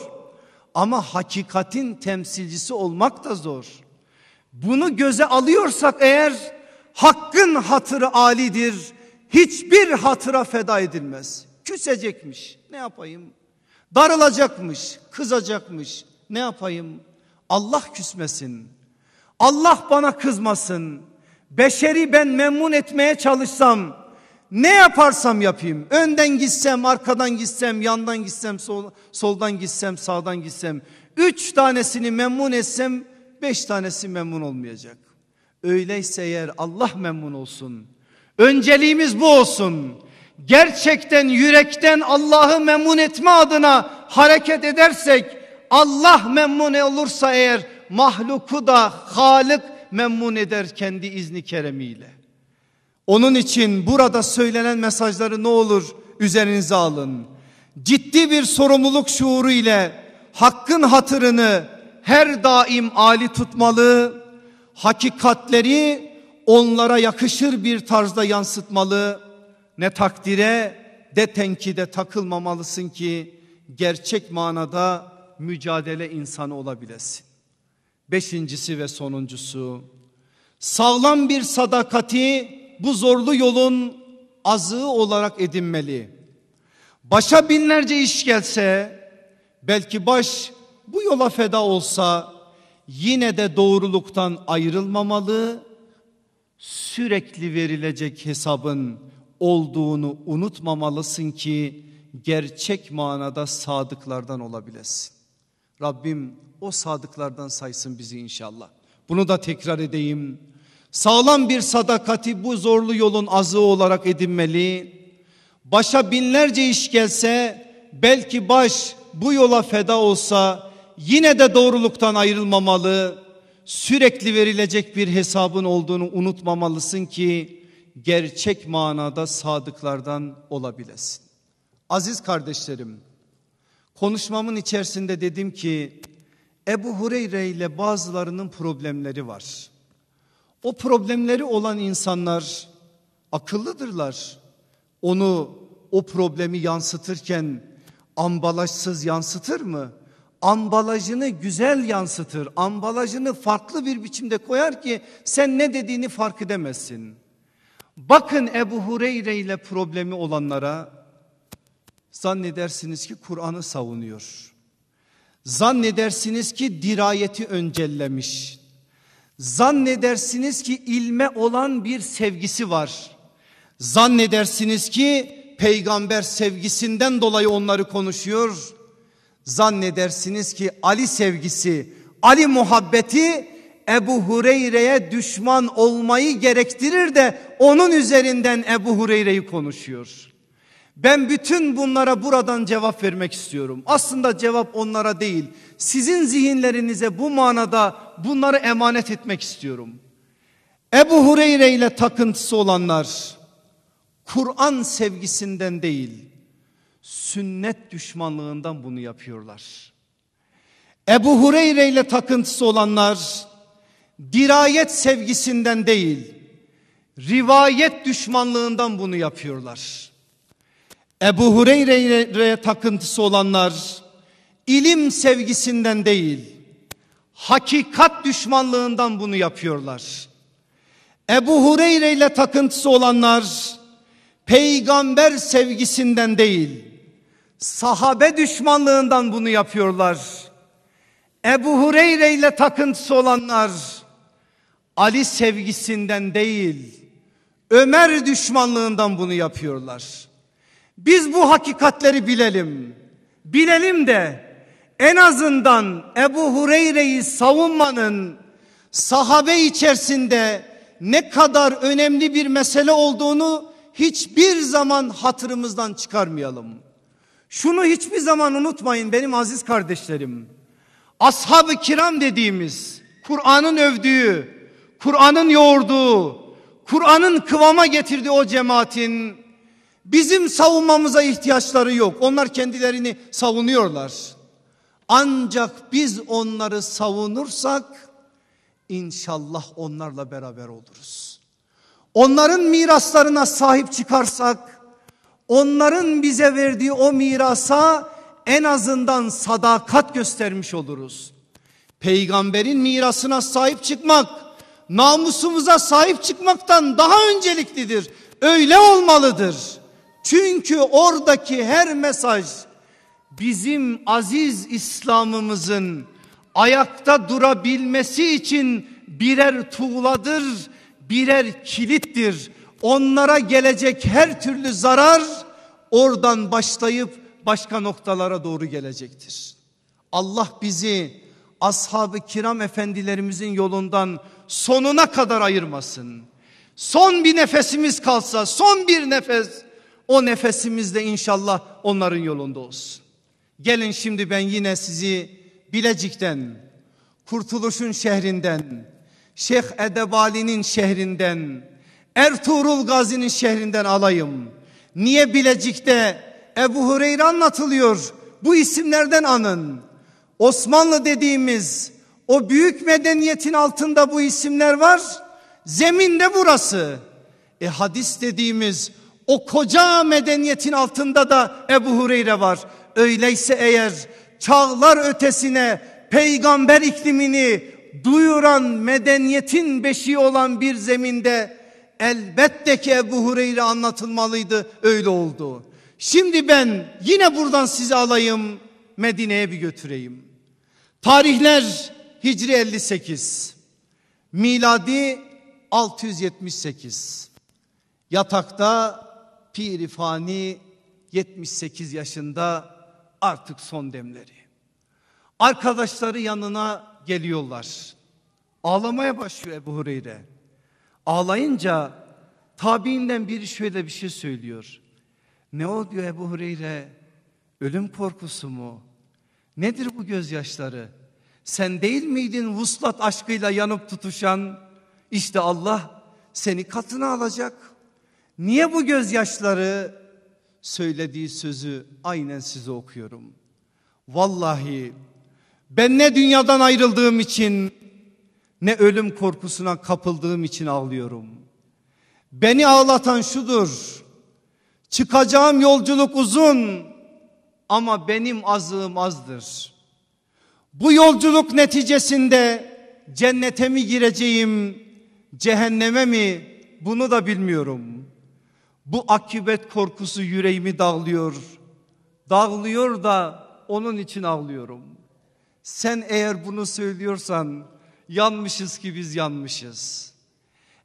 Ama hakikatin temsilcisi olmak da zor. Bunu göze alıyorsak eğer hakkın hatırı alidir. Hiçbir hatıra feda edilmez. Küsecekmiş ne yapayım? Darılacakmış, kızacakmış ne yapayım? Allah küsmesin. Allah bana kızmasın. Beşeri ben memnun etmeye çalışsam ne yaparsam yapayım. Önden gitsem, arkadan gitsem, yandan gitsem, sol, soldan gitsem, sağdan gitsem. Üç tanesini memnun etsem beş tanesi memnun olmayacak. Öyleyse eğer Allah memnun olsun. Önceliğimiz bu olsun. Gerçekten yürekten Allah'ı memnun etme adına hareket edersek Allah memnun olursa eğer mahluku da Halık memnun eder kendi izni keremiyle. Onun için burada söylenen mesajları ne olur üzerinize alın. Ciddi bir sorumluluk şuuru ile hakkın hatırını her daim ali tutmalı. Hakikatleri onlara yakışır bir tarzda yansıtmalı. Ne takdire de tenkide takılmamalısın ki gerçek manada mücadele insanı olabilesin. Beşincisi ve sonuncusu sağlam bir sadakati bu zorlu yolun azığı olarak edinmeli. Başa binlerce iş gelse belki baş bu yola feda olsa yine de doğruluktan ayrılmamalı. Sürekli verilecek hesabın olduğunu unutmamalısın ki gerçek manada sadıklardan olabilesin. Rabbim o sadıklardan saysın bizi inşallah. Bunu da tekrar edeyim. Sağlam bir sadakati bu zorlu yolun azığı olarak edinmeli. Başa binlerce iş gelse belki baş bu yola feda olsa yine de doğruluktan ayrılmamalı. Sürekli verilecek bir hesabın olduğunu unutmamalısın ki gerçek manada sadıklardan olabilesin. Aziz kardeşlerim konuşmamın içerisinde dedim ki Ebu Hureyre ile bazılarının problemleri var. O problemleri olan insanlar akıllıdırlar. Onu o problemi yansıtırken ambalajsız yansıtır mı? Ambalajını güzel yansıtır. Ambalajını farklı bir biçimde koyar ki sen ne dediğini fark edemezsin. Bakın Ebu Hureyre ile problemi olanlara zannedersiniz ki Kur'an'ı savunuyor. Zannedersiniz ki dirayeti öncellemiş. Zannedersiniz ki ilme olan bir sevgisi var. Zannedersiniz ki peygamber sevgisinden dolayı onları konuşuyor. Zannedersiniz ki Ali sevgisi, Ali muhabbeti Ebu Hureyre'ye düşman olmayı gerektirir de onun üzerinden Ebu Hureyre'yi konuşuyor. Ben bütün bunlara buradan cevap vermek istiyorum. Aslında cevap onlara değil. Sizin zihinlerinize bu manada bunları emanet etmek istiyorum. Ebu Hureyre ile takıntısı olanlar Kur'an sevgisinden değil sünnet düşmanlığından bunu yapıyorlar. Ebu Hureyre ile takıntısı olanlar dirayet sevgisinden değil rivayet düşmanlığından bunu yapıyorlar. Ebu Hureyre'ye takıntısı olanlar ilim sevgisinden değil hakikat düşmanlığından bunu yapıyorlar. Ebu Hureyre ile takıntısı olanlar peygamber sevgisinden değil sahabe düşmanlığından bunu yapıyorlar. Ebu Hureyre ile takıntısı olanlar Ali sevgisinden değil Ömer düşmanlığından bunu yapıyorlar. Biz bu hakikatleri bilelim. Bilelim de en azından Ebu Hureyre'yi savunmanın sahabe içerisinde ne kadar önemli bir mesele olduğunu hiçbir zaman hatırımızdan çıkarmayalım. Şunu hiçbir zaman unutmayın benim aziz kardeşlerim. Ashab-ı kiram dediğimiz Kur'an'ın övdüğü, Kur'an'ın yoğurduğu, Kur'an'ın kıvama getirdiği o cemaatin bizim savunmamıza ihtiyaçları yok. Onlar kendilerini savunuyorlar. Ancak biz onları savunursak inşallah onlarla beraber oluruz. Onların miraslarına sahip çıkarsak onların bize verdiği o mirasa en azından sadakat göstermiş oluruz. Peygamberin mirasına sahip çıkmak namusumuza sahip çıkmaktan daha önceliklidir. Öyle olmalıdır. Çünkü oradaki her mesaj bizim aziz İslam'ımızın ayakta durabilmesi için birer tuğladır, birer kilittir. Onlara gelecek her türlü zarar oradan başlayıp başka noktalara doğru gelecektir. Allah bizi ashab-ı kiram efendilerimizin yolundan sonuna kadar ayırmasın. Son bir nefesimiz kalsa son bir nefes o nefesimiz de inşallah onların yolunda olsun. Gelin şimdi ben yine sizi Bilecik'ten, Kurtuluş'un şehrinden, Şeyh Edebali'nin şehrinden, Ertuğrul Gazi'nin şehrinden alayım. Niye Bilecik'te Ebu Hureyre anlatılıyor? Bu isimlerden anın. Osmanlı dediğimiz o büyük medeniyetin altında bu isimler var. Zeminde burası. E hadis dediğimiz o koca medeniyetin altında da Ebu Hureyre var. Öyleyse eğer çağlar ötesine peygamber iklimini duyuran medeniyetin beşiği olan bir zeminde elbette ki Ebu Hureyre anlatılmalıydı öyle oldu. Şimdi ben yine buradan sizi alayım Medine'ye bir götüreyim. Tarihler Hicri 58 miladi 678 yatakta pirifani 78 yaşında artık son demleri. Arkadaşları yanına geliyorlar. Ağlamaya başlıyor Ebu Hureyre. Ağlayınca tabiinden biri şöyle bir şey söylüyor. Ne o diyor Ebu Hureyre? Ölüm korkusu mu? Nedir bu gözyaşları? Sen değil miydin vuslat aşkıyla yanıp tutuşan? İşte Allah seni katına alacak. Niye bu gözyaşları? Söylediği sözü aynen size okuyorum. Vallahi ben ne dünyadan ayrıldığım için ne ölüm korkusuna kapıldığım için ağlıyorum. Beni ağlatan şudur. Çıkacağım yolculuk uzun ama benim azığım azdır. Bu yolculuk neticesinde cennete mi gireceğim, cehenneme mi bunu da bilmiyorum. Bu akibet korkusu yüreğimi dağlıyor. Dağlıyor da onun için ağlıyorum. Sen eğer bunu söylüyorsan yanmışız ki biz yanmışız.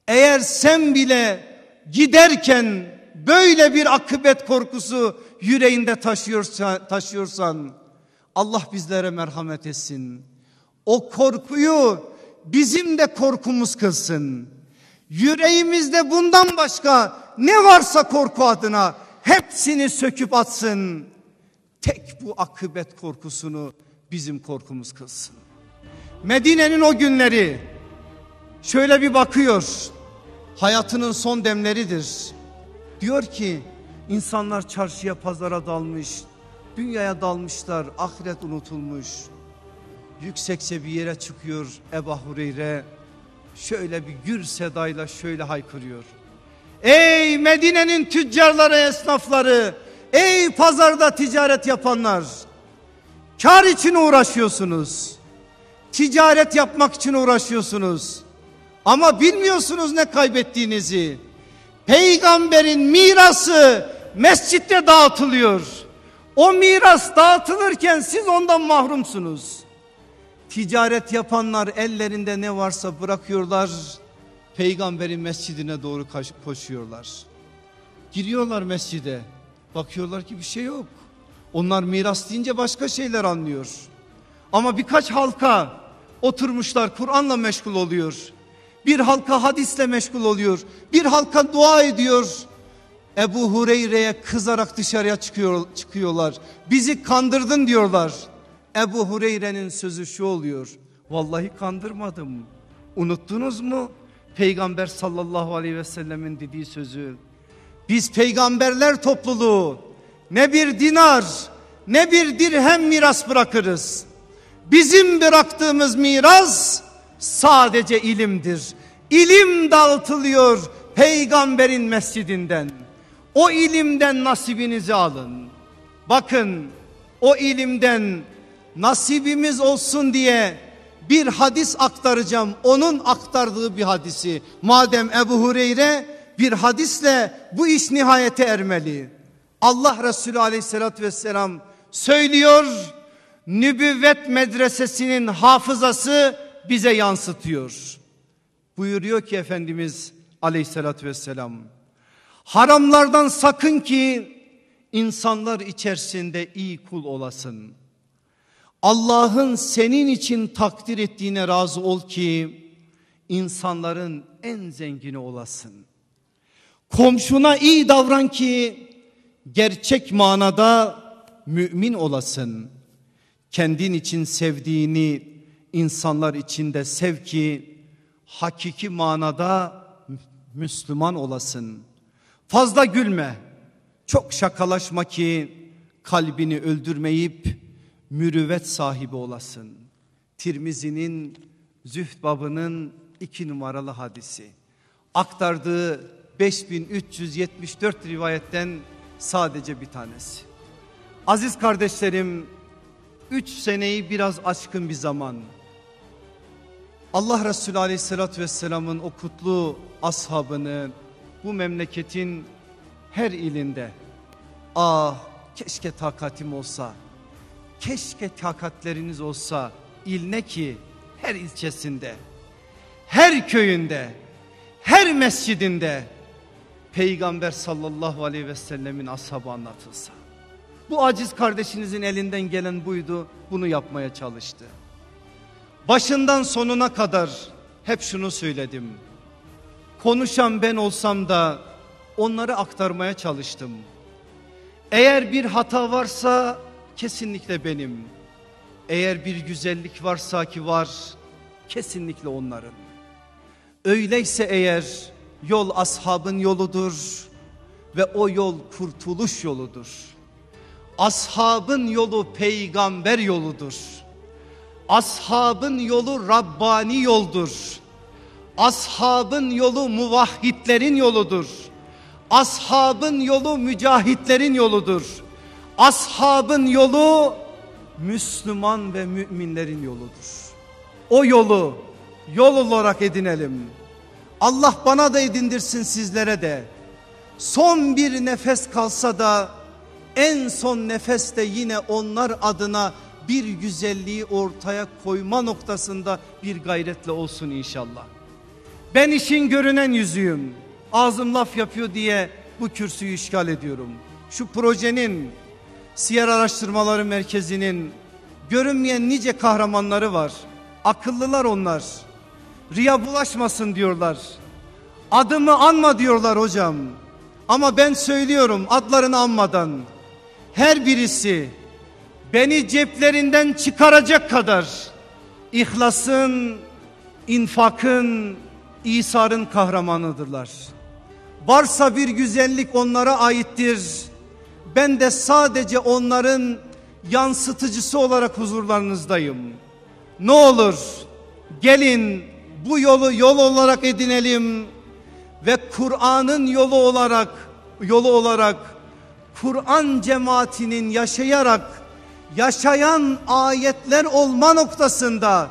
Eğer sen bile giderken böyle bir akıbet korkusu yüreğinde taşıyorsan, taşıyorsan Allah bizlere merhamet etsin. O korkuyu bizim de korkumuz kılsın. Yüreğimizde bundan başka ne varsa korku adına hepsini söküp atsın. Tek bu akıbet korkusunu bizim korkumuz kılsın. Medine'nin o günleri şöyle bir bakıyor. Hayatının son demleridir. Diyor ki insanlar çarşıya pazara dalmış. Dünyaya dalmışlar. Ahiret unutulmuş. Yüksekse bir yere çıkıyor Ebu Hureyre. Şöyle bir gür sedayla şöyle haykırıyor. Ey Medine'nin tüccarları, esnafları, ey pazarda ticaret yapanlar. Kar için uğraşıyorsunuz. Ticaret yapmak için uğraşıyorsunuz. Ama bilmiyorsunuz ne kaybettiğinizi. Peygamberin mirası mescitte dağıtılıyor. O miras dağıtılırken siz ondan mahrumsunuz. Ticaret yapanlar ellerinde ne varsa bırakıyorlar. Peygamberin mescidine doğru koşuyorlar. Giriyorlar mescide. Bakıyorlar ki bir şey yok. Onlar miras deyince başka şeyler anlıyor. Ama birkaç halka oturmuşlar Kur'an'la meşgul oluyor. Bir halka hadisle meşgul oluyor. Bir halka dua ediyor. Ebu Hureyre'ye kızarak dışarıya çıkıyor, çıkıyorlar. Bizi kandırdın diyorlar. Ebu Hureyre'nin sözü şu oluyor. Vallahi kandırmadım. Unuttunuz mu? Peygamber sallallahu aleyhi ve sellemin dediği sözü. Biz peygamberler topluluğu ne bir dinar ne bir dirhem miras bırakırız. Bizim bıraktığımız miras sadece ilimdir. İlim dağıtılıyor peygamberin mescidinden. O ilimden nasibinizi alın. Bakın o ilimden nasibimiz olsun diye bir hadis aktaracağım. Onun aktardığı bir hadisi. Madem Ebu Hureyre bir hadisle bu iş nihayete ermeli. Allah Resulü aleyhissalatü vesselam söylüyor. Nübüvvet medresesinin hafızası bize yansıtıyor. Buyuruyor ki Efendimiz aleyhissalatü vesselam. Haramlardan sakın ki insanlar içerisinde iyi kul olasın. Allah'ın senin için takdir ettiğine razı ol ki insanların en zengini olasın. Komşuna iyi davran ki gerçek manada mümin olasın. Kendin için sevdiğini insanlar içinde sev ki hakiki manada Müslüman olasın. Fazla gülme, çok şakalaşma ki kalbini öldürmeyip mürüvvet sahibi olasın. Tirmizi'nin zühd babının iki numaralı hadisi. Aktardığı 5374 rivayetten sadece bir tanesi. Aziz kardeşlerim, üç seneyi biraz aşkın bir zaman. Allah Resulü Aleyhisselatü Vesselam'ın o kutlu ashabını bu memleketin her ilinde ah keşke takatim olsa keşke takatleriniz olsa il ne ki her ilçesinde her köyünde her mescidinde Peygamber sallallahu aleyhi ve sellemin ashabı anlatılsa. Bu aciz kardeşinizin elinden gelen buydu bunu yapmaya çalıştı. Başından sonuna kadar hep şunu söyledim. Konuşan ben olsam da onları aktarmaya çalıştım. Eğer bir hata varsa kesinlikle benim. Eğer bir güzellik varsa ki var kesinlikle onların. Öyleyse eğer yol ashabın yoludur ve o yol kurtuluş yoludur. Ashabın yolu peygamber yoludur. Ashabın yolu Rabbani yoldur. Ashabın yolu muvahhidlerin yoludur. Ashabın yolu mücahitlerin yoludur. Ashabın yolu Müslüman ve müminlerin yoludur. O yolu yol olarak edinelim. Allah bana da edindirsin sizlere de. Son bir nefes kalsa da en son nefeste yine onlar adına bir güzelliği ortaya koyma noktasında bir gayretle olsun inşallah. Ben işin görünen yüzüyüm. Ağzım laf yapıyor diye bu kürsüyü işgal ediyorum. Şu projenin Siyer Araştırmaları Merkezi'nin görünmeyen nice kahramanları var. Akıllılar onlar. Riya bulaşmasın diyorlar. Adımı anma diyorlar hocam. Ama ben söylüyorum adlarını anmadan. Her birisi beni ceplerinden çıkaracak kadar ihlasın, infakın, İsa'nın kahramanıdırlar. Varsa bir güzellik onlara aittir. Ben de sadece onların yansıtıcısı olarak huzurlarınızdayım. Ne olur gelin bu yolu yol olarak edinelim ve Kur'an'ın yolu olarak yolu olarak Kur'an cemaatinin yaşayarak yaşayan ayetler olma noktasında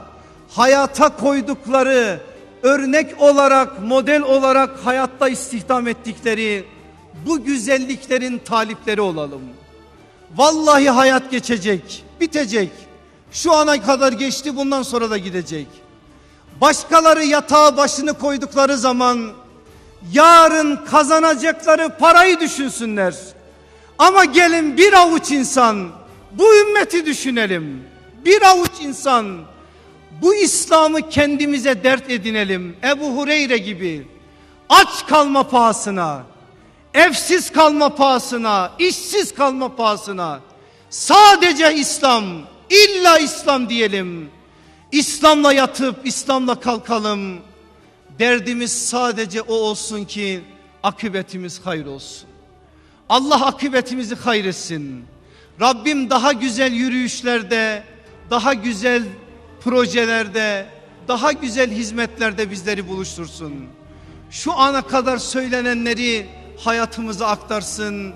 hayata koydukları örnek olarak model olarak hayatta istihdam ettikleri bu güzelliklerin talipleri olalım. Vallahi hayat geçecek, bitecek. Şu ana kadar geçti bundan sonra da gidecek. Başkaları yatağa başını koydukları zaman yarın kazanacakları parayı düşünsünler. Ama gelin bir avuç insan bu ümmeti düşünelim. Bir avuç insan bu İslam'ı kendimize dert edinelim. Ebu Hureyre gibi aç kalma pahasına, evsiz kalma pahasına, işsiz kalma pahasına sadece İslam, illa İslam diyelim. İslam'la yatıp İslam'la kalkalım. Derdimiz sadece o olsun ki akıbetimiz hayır olsun. Allah akıbetimizi hayretsin. Rabbim daha güzel yürüyüşlerde, daha güzel projelerde, daha güzel hizmetlerde bizleri buluştursun. Şu ana kadar söylenenleri hayatımıza aktarsın.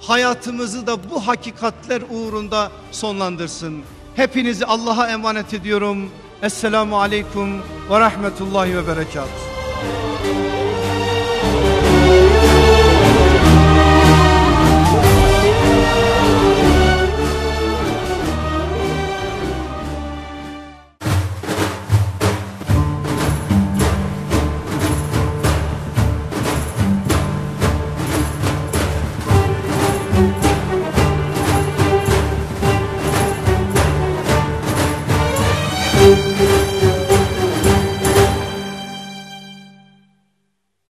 Hayatımızı da bu hakikatler uğrunda sonlandırsın. Hepinizi Allah'a emanet ediyorum. Esselamu Aleyküm ve Rahmetullahi ve Berekatuhu.